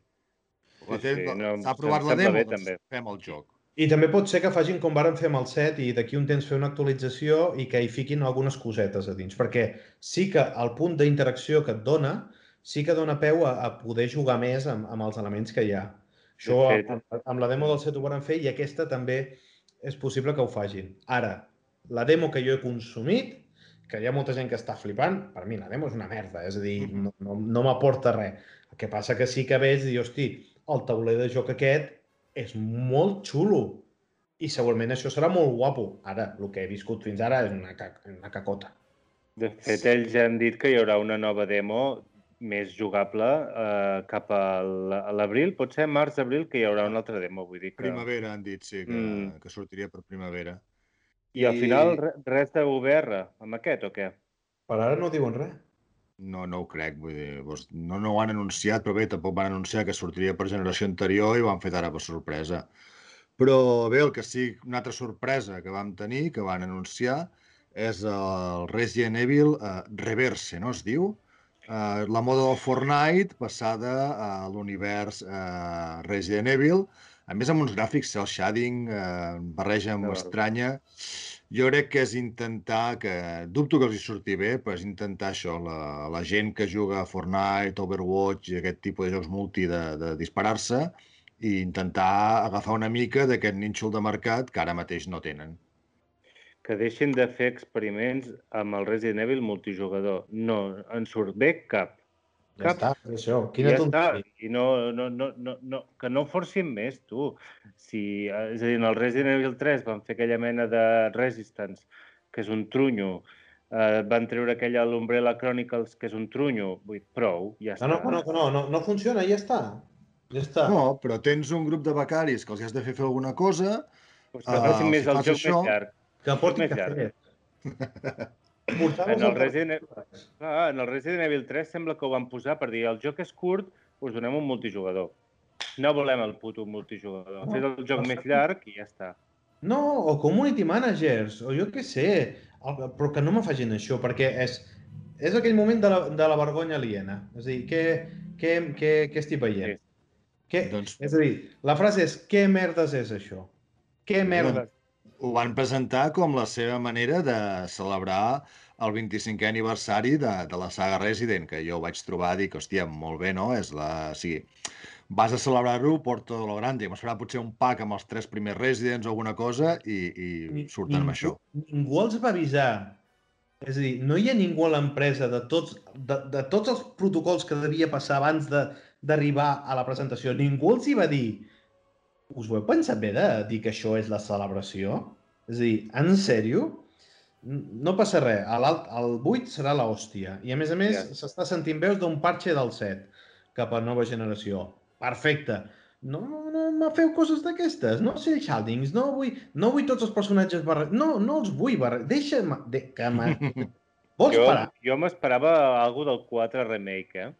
S'ha sí, sí, no, aprovat la demo, bé, doncs també. fem el joc.
I també pot ser que facin com varen fer amb el set i d'aquí un temps fer una actualització i que hi fiquin algunes cosetes a dins, perquè sí que el punt d'interacció que et dona sí que dona peu a, a poder jugar més amb, amb els elements que hi ha. Això amb, amb la demo del set ho van fer i aquesta també és possible que ho facin. Ara, la demo que jo he consumit, que hi ha molta gent que està flipant, per mi la demo és una merda, és a dir, no, no, no m'aporta res. El que passa que sí que veig, dir, hosti, el tauler de joc aquest és molt xulo. I segurament això serà molt guapo. Ara, el que he viscut fins ara és una, ca una cacota.
De fet, ells ja han dit que hi haurà una nova demo més jugable eh, cap a l'abril, pot ser març-abril, que hi haurà una altra demo. Vull dir que...
Primavera, han dit, sí, que, mm. que sortiria per primavera.
I, I al final res de VR amb aquest o què?
Per ara no diuen res.
No, no ho crec, vull dir, doncs, no, no ho han anunciat, però bé, tampoc van anunciar que sortiria per generació anterior i ho han fet ara per sorpresa. Però bé, el que sí, una altra sorpresa que vam tenir, que van anunciar, és el Resident Evil uh, Reverse, no es diu? Uh, la moda del Fortnite passada a l'univers uh, Resident Evil. A més, amb uns gràfics, el shading, eh, barreja amb
No.
estranya. Jo crec que és intentar, que dubto que els hi surti bé, però és intentar això, la, la gent que juga a Fortnite, Overwatch aquest tipus de jocs multi de, de disparar-se i intentar agafar una mica d'aquest nínxol de mercat que ara mateix no tenen.
Que deixin de fer experiments amb el Resident Evil multijugador. No en surt bé cap.
Ja
Cap.
està, això.
I
Quina
ja està.
tonteria.
I no, no, no, no, no, que no forcin més, tu. Si, és a dir, en el Resident Evil 3 van fer aquella mena de Resistance, que és un trunyo, eh, van treure aquella l'Umbrella Chronicles, que és un trunyo, vull dir, prou, ja
No,
està.
no, no, no, no, no funciona, ja està. Ja està.
No, però tens un grup de becaris que els has de fer fer alguna cosa,
Pues que facin
si
més el joc
això-
més llarg.
que porti
més llarg.
cafè.
En el Resident Clar, en el Resident Evil 3 sembla que ho van posar per dir el joc és curt, us donem un multijugador. No volem el puto multijugador.
No,
Fes el joc més llarg i ja està.
No, o community managers, o jo què sé, però que no me facin això, perquè és, és aquell moment de la, de la vergonya aliena. És a dir, què, què, què, què estic veient?
Sí.
Què,
Doncs-
És a dir, la frase és, què merdes és això? Què merdes?
Ho van presentar com la seva manera de celebrar el 25è aniversari de, de la saga Resident, que jo vaig trobar, dic, hòstia, molt bé, no? És la... O sigui, vas a celebrar-ho, porto lo grande, hem esperat potser un pack amb els tres primers Residents o alguna cosa i, i surten amb això.
Ningú els va avisar. És a dir, no hi ha ningú a l'empresa de tots, de, de tots els protocols que devia passar abans de- d'arribar a la presentació. Ningú els hi va dir us ho heu pensat bé de dir que això és la celebració? És a dir, en sèrio? No passa res. L'alt- El 8 serà l'hòstia. I a més a més s'està sentint veus d'un parxe del 7 cap a nova generació. Perfecte. No, no me feu coses d'aquestes. No sé shadings, no vull, no vull tots els personatges barrejats. No, no els vull barrejats. Deixa'm... De, que. Vols
Jo,
parar?
jo m'esperava alguna del 4 remake, eh?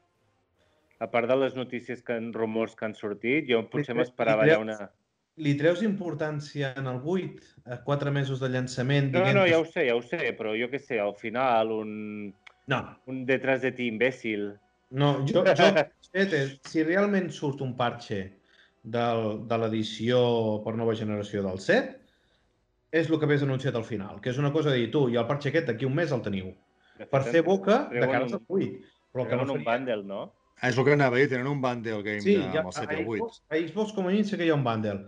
A part de les notícies que han, rumors que han sortit, jo potser m'esperava allà una...
Li treus importància en el 8, a 4 mesos de llançament,
No, no, ja ho sé, ja ho sé, però jo què sé, al final un,
No,
un detrás de ti imbècil.
no, jo, jo si realment surt un parche del, de l'edició per nova generació del 7, és el que hagués anunciat al final, que és una cosa de dir, tu, i el parche aquest d'aquí un mes el teniu, per fer boca de cara al 8. Però que no
un
faria...
bundle, no?
És el que anava a dir, tenen un bundle game
Sí,
de,
ja,
amb el
a,
7 i el 8.
Xbox, a Xbox com a mínim sé que hi ha un bundle,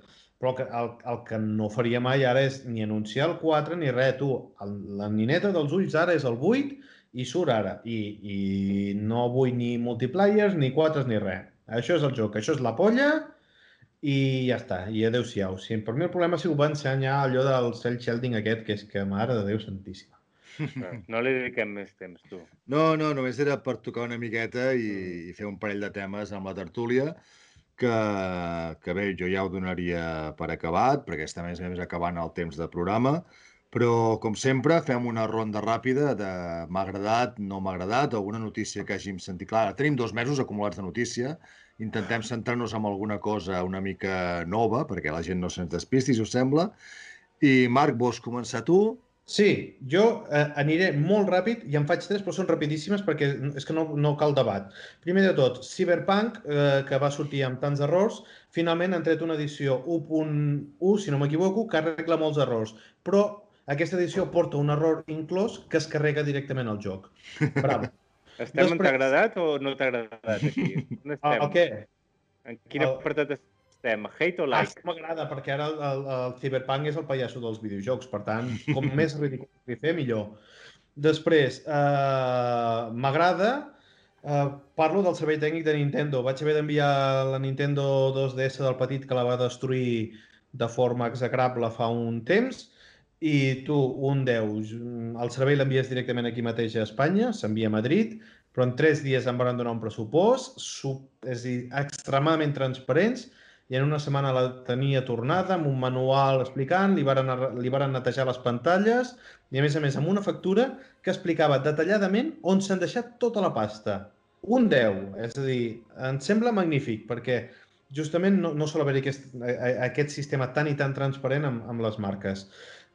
però el que, el, el que no faria mai ara és ni anunciar el 4 ni res. Tu, el, la nineta dels ulls ara és el 8 i surt ara. I, I no vull ni multiplayers, ni 4 ni res. Això és el joc, això és la polla i ja està, i adeu-siau. Si per mi el problema ha sigut va ensenyar allò del cel shielding aquest, que és que mare de Déu santíssima.
No li dediquem més temps, tu.
No, no, només era per tocar una miqueta i, i fer un parell de temes amb la tertúlia, que, que bé, jo ja ho donaria per acabat, perquè estem més o menys acabant el temps de programa, però, com sempre, fem una ronda ràpida de m'ha agradat, no m'ha agradat, alguna notícia que hàgim sentit. Clar, tenim dos mesos acumulats de notícia, intentem centrar-nos en alguna cosa una mica nova, perquè la gent no se'ns despisti, si us sembla. I, Marc, vols començar tu?
Sí, jo eh, aniré molt ràpid i en faig tres, però són rapidíssimes perquè és que no, no cal debat. Primer de tot, Cyberpunk, eh, que va sortir amb tants errors, finalment han tret una edició 1.1, si no m'equivoco, que arregla molts errors. Però aquesta edició porta un error inclòs que es carrega directament al joc. Bravo.
Estem en
Després-
t'ha agradat o no t'ha agradat aquí? On
El,
estem?
el què?
En quin
El-
apartat estem? Hate o
Ah,
like?
sí, m'agrada, perquè ara el, el, el Cyberpunk és el pallasso dels videojocs, per tant, com més ridícul que fer, millor. Després, eh, m'agrada, eh, parlo del servei tècnic de Nintendo. Vaig haver d'enviar la Nintendo 2DS del petit que la va destruir de forma execrable fa un temps i tu, un 10, el servei l'envies directament aquí mateix a Espanya, s'envia a Madrid, però en tres dies em van donar un pressupost, sub, és a dir, extremadament transparents, i en una setmana la tenia tornada amb un manual explicant, li varen, li varen netejar les pantalles i a més a més amb una factura que explicava detalladament on s'han deixat tota la pasta. Un 10, és a dir, em sembla magnífic perquè justament no, no sol haver-hi aquest, aquest sistema tan i tan transparent amb, amb les marques.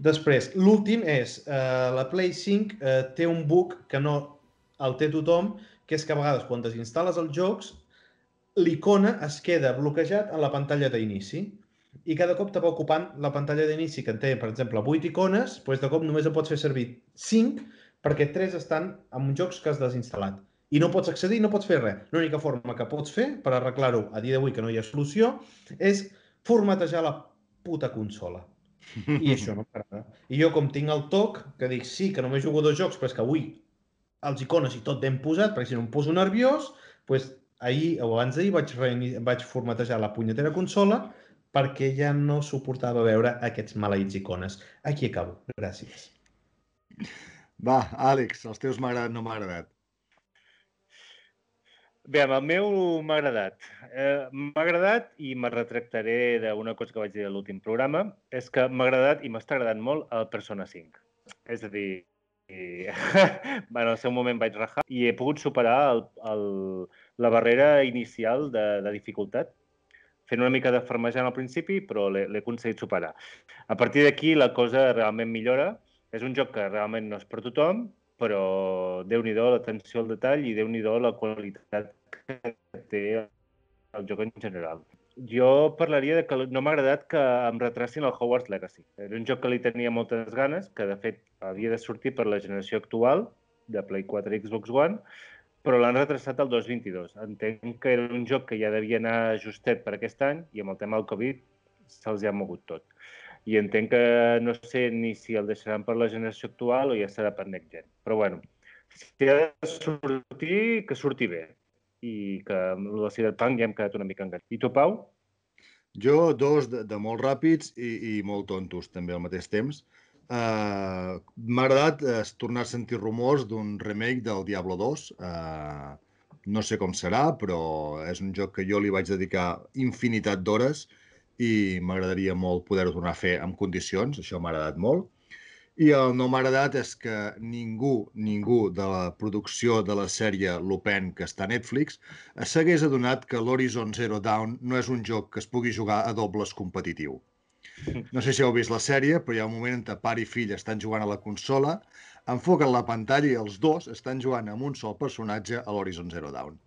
Després, l'últim és, eh, la Play 5 eh, té un bug que no el té tothom, que és que a vegades quan desinstal·les els jocs l'icona es queda bloquejat en la pantalla d'inici. i cada cop te va ocupant la pantalla d'inici que en té, per exemple, 8 icones, doncs de cop només en pots fer servir 5 perquè 3 estan en jocs que has desinstal·lat. I no pots accedir, no pots fer res. L'única forma que pots fer per arreglar-ho a dia d'avui, que no hi ha solució, és formatejar la puta consola. I això no m'agrada. I jo, com tinc el toc, que dic, sí, que només jugo dos jocs, però és que avui els icones i tot ben posat, perquè si no em poso nerviós, doncs ahir o abans d'ahir vaig, vaig formatejar la punyetera consola perquè ja no suportava veure aquests maleïts icones. Aquí acabo. Gràcies.
Va, Àlex, els teus m'ha agradat, no m'ha agradat.
Bé, el meu m'ha agradat. Eh, m'ha agradat i me retractaré d'una cosa que vaig dir a l'últim programa, és que m'ha agradat i m'està agradant molt el Persona 5. És a dir, i, bueno, en el seu moment vaig rajar i he pogut superar el, el, la barrera inicial de, de dificultat fent una mica de farmejant al principi, però l'he aconseguit superar. A partir d'aquí la cosa realment millora. És un joc que realment no és per tothom, però déu-n'hi-do l'atenció al detall i déu-n'hi-do la qualitat que té el joc en general. Jo parlaria de que no m'ha agradat que em retracin el Hogwarts Legacy. Era un joc que li tenia moltes ganes, que de fet havia de sortir per la generació actual de Play 4 i Xbox One, però l'han retrasat al 2022. Entenc que era un joc que ja devia anar justet per aquest any i amb el tema del Covid se'ls ha mogut tot. I entenc que no sé ni si el deixaran per la generació actual o ja serà per Next Gen. Però bueno, si ha de sortir, que surti bé i que amb la Cyberpunk ja hem quedat una mica enganyats. I tu, Pau?
Jo, dos de, de molt ràpids i, i molt tontos també al mateix temps. Uh, M'ha agradat uh, tornar a sentir rumors d'un remake del Diablo 2. Uh, no sé com serà, però és un joc que jo li vaig dedicar infinitat d'hores i m'agradaria molt poder-ho tornar a fer en condicions. Això m'ha agradat molt. I el no m'ha agradat és que ningú, ningú de la producció de la sèrie Lupin que està a Netflix s'hagués adonat que l'Horizon Zero Dawn no és un joc que es pugui jugar a dobles competitiu. No sé si heu vist la sèrie, però hi ha un moment en què pare i fill estan jugant a la consola, enfoquen la pantalla i els dos estan jugant amb un sol personatge a l'Horizon Zero Dawn.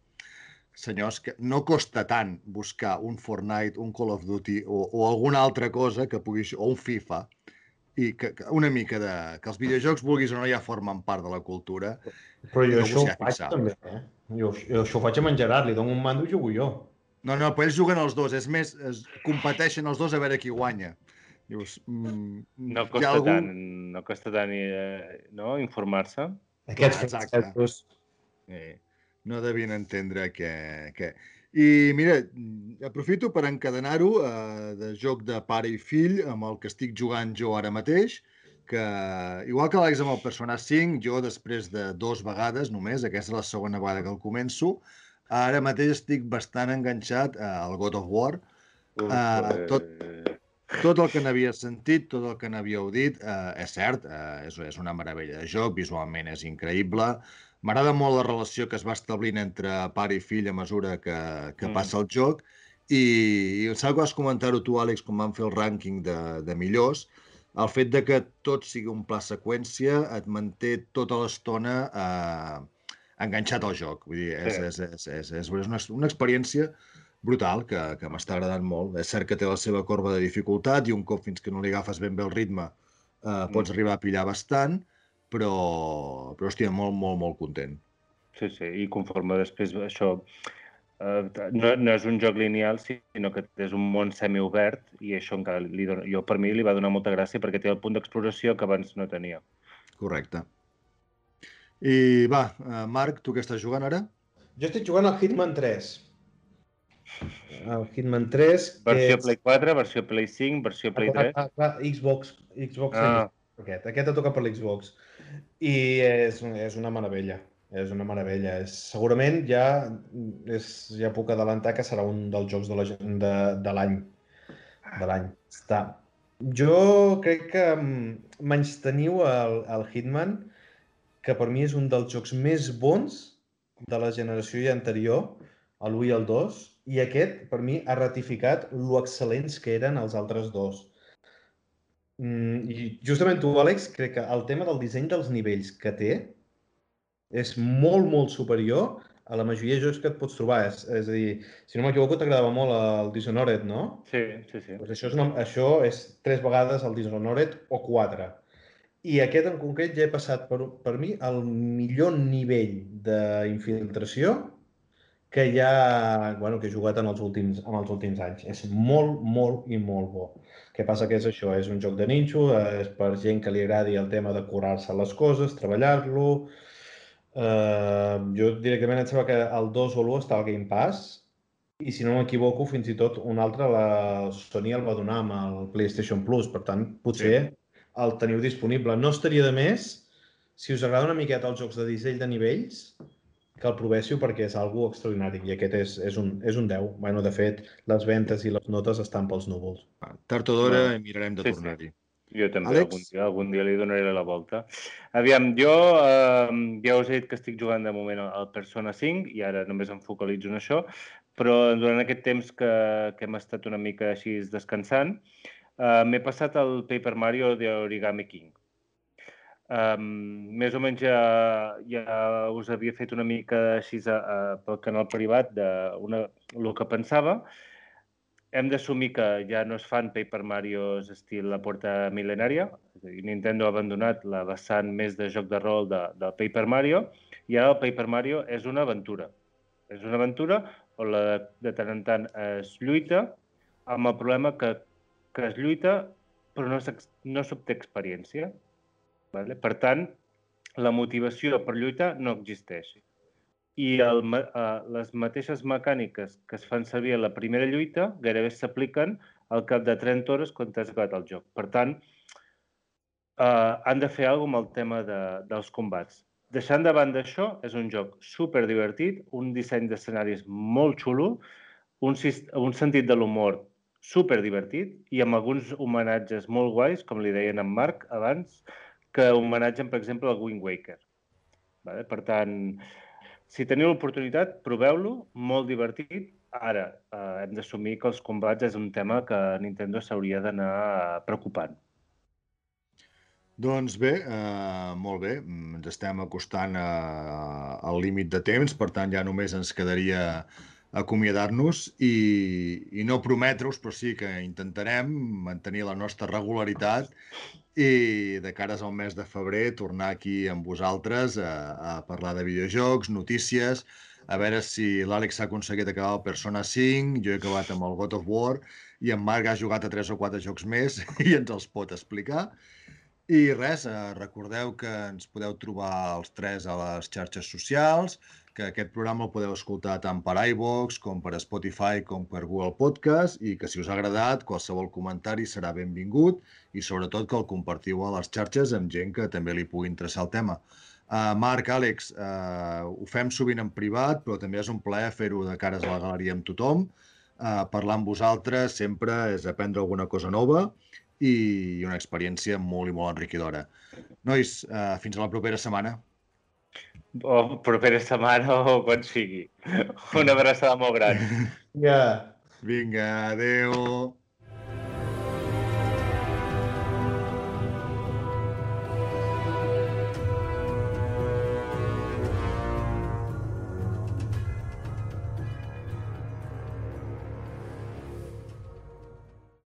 Senyors, que no costa tant buscar un Fortnite, un Call of Duty o, o alguna altra cosa que pugui... o un FIFA, i que, que una mica de... que els videojocs, vulguis o no, ja formen part de la cultura.
Però jo això ho faig també, eh? Jo, jo això ho faig amb en Gerard, li dono un mando i jugo jo.
No, no, però ells juguen els dos. És més, es competeixen els dos a veure qui guanya.
Dius, mm, no costa algú... tant, no costa tant eh, no, informar-se.
Aquests Exacte.
Eh, no devien entendre que, que... I mira, aprofito per encadenar-ho eh, de joc de pare i fill amb el que estic jugant jo ara mateix, que igual que l'Àlex amb el Persona 5, jo després de dos vegades només, aquesta és la segona vegada que el començo, ara mateix estic bastant enganxat al God of War. Eh, tot, tot el que n'havia sentit, tot el que n'havíeu dit, eh, és cert, eh, és, és una meravella de joc, visualment és increïble, M'agrada molt la relació que es va establint entre pare i fill a mesura que, que mm. passa el joc i, i em sembla que vas comentar-ho tu, Àlex, com vam fer el rànquing de, de millors, el fet de que tot sigui un pla seqüència et manté tota l'estona eh, enganxat al joc. Vull dir, és, sí. és, és, és, és, és una, una experiència brutal que, que m'està agradant molt. És cert que té la seva corba de dificultat i un cop fins que no li agafes ben bé el ritme eh, pots mm. arribar a pillar bastant, però, però hòstia, molt, molt, molt content.
Sí, sí, i conforme després això eh, no, no és un joc lineal, sinó que és un món semiobert i això encara li dona, jo per mi li va donar molta gràcia perquè té el punt d'exploració que abans no tenia.
Correcte. I va, eh, Marc, tu què estàs jugant ara?
Jo estic jugant al Hitman 3. El Hitman 3...
Versió és... Play 4, versió Play 5, versió Play 3... Ah,
clar, Xbox, Xbox ah. aquest. Aquest ha tocat per l'Xbox. I és, és una meravella, és una meravella. És, segurament ja, és, ja puc adelantar que serà un dels jocs de l'any. De, de l'any. De l'any. Està. Jo crec que mm, menys teniu el, el Hitman, que per mi és un dels jocs més bons de la generació ja anterior, el 1 i el 2, i aquest, per mi, ha ratificat lo excel·lents que eren els altres dos. Mm, I justament tu, Àlex, crec que el tema del disseny dels nivells que té és molt, molt superior a la majoria de jocs que et pots trobar. És, és a dir, si no m'equivoco, t'agradava molt el Dishonored, no?
Sí, sí, sí.
Pues això, és una, això és tres vegades el Dishonored o quatre. I aquest en concret ja he passat per, per mi el millor nivell d'infiltració que ja bueno, que he jugat en els, últims, en els últims anys. És molt, molt i molt bo. Què passa que és això? És un joc de ninxo, és per gent que li agradi el tema de curar-se les coses, treballar-lo, Uh, jo directament em sembla que el 2 o l'1 està al Game Pass i si no m'equivoco, fins i tot un altre la Sony el va donar amb el PlayStation Plus, per tant, potser sí. El teniu disponible. No estaria de més, si us agrada una miqueta els jocs de disseny de nivells, que el provessiu perquè és algo extraordinari i aquest és, és, un, és un 10. Bueno, de fet, les ventes i les notes estan pels núvols.
Tard o d'hora no. mirarem de sí, tornar-hi. Sí.
Jo també, Àlex? algun dia, algun dia li donaré la volta. Aviam, jo eh, ja us he dit que estic jugant de moment al Persona 5 i ara només em focalitzo en això, però durant aquest temps que, que hem estat una mica així descansant, eh, m'he passat el Paper Mario de Origami King. Um, més o menys ja, ja us havia fet una mica així a, a, pel canal privat de una, el que pensava, hem d'assumir que ja no es fan Paper Marios estil la porta mil·lenària, Nintendo ha abandonat la vessant més de joc de rol de, de Paper Mario, i ara el Paper Mario és una aventura. És una aventura on la, de tant en tant es lluita amb el problema que, que es lluita però no s'obté no experiència. Vale? Per tant, la motivació per lluitar no existeix i el, uh, les mateixes mecàniques que es fan servir a la primera lluita gairebé s'apliquen al cap de 30 hores quan t'has acabat el joc. Per tant, uh, han de fer alguna amb el tema de, dels combats. Deixant de banda això, és un joc super divertit, un disseny d'escenaris molt xulo, un, un sentit de l'humor super divertit i amb alguns homenatges molt guais, com li deien en Marc abans, que homenatgen, per exemple, el Wind Waker. Vale? Per tant, si teniu l'oportunitat, proveu-lo, molt divertit. Ara, eh, hem d'assumir que els combats és un tema que Nintendo s'hauria d'anar preocupant.
Doncs bé, eh, molt bé, ens estem acostant a, al límit de temps, per tant ja només ens quedaria acomiadar-nos i, i no prometre-us, però sí que intentarem mantenir la nostra regularitat i de cares al mes de febrer tornar aquí amb vosaltres a, a parlar de videojocs, notícies, a veure si l'Àlex s'ha aconseguit acabar el Persona 5, jo he acabat amb el God of War i en Marc ha jugat a 3 o 4 jocs més i ens els pot explicar. I res, eh, recordeu que ens podeu trobar els tres a les xarxes socials, que aquest programa el podeu escoltar tant per iVox com per Spotify com per Google Podcast i que si us ha agradat qualsevol comentari serà benvingut i sobretot que el compartiu a les xarxes amb gent que també li pugui interessar el tema. Uh, Marc, Àlex, uh, ho fem sovint en privat, però també és un plaer fer-ho de cares a la galeria amb tothom. Uh, parlar amb vosaltres sempre és aprendre alguna cosa nova i una experiència molt i molt enriquidora. Nois, uh, fins a la propera setmana
o propera setmana o quan sigui. Una abraçada molt gran.
Ja.
Vinga, adeu.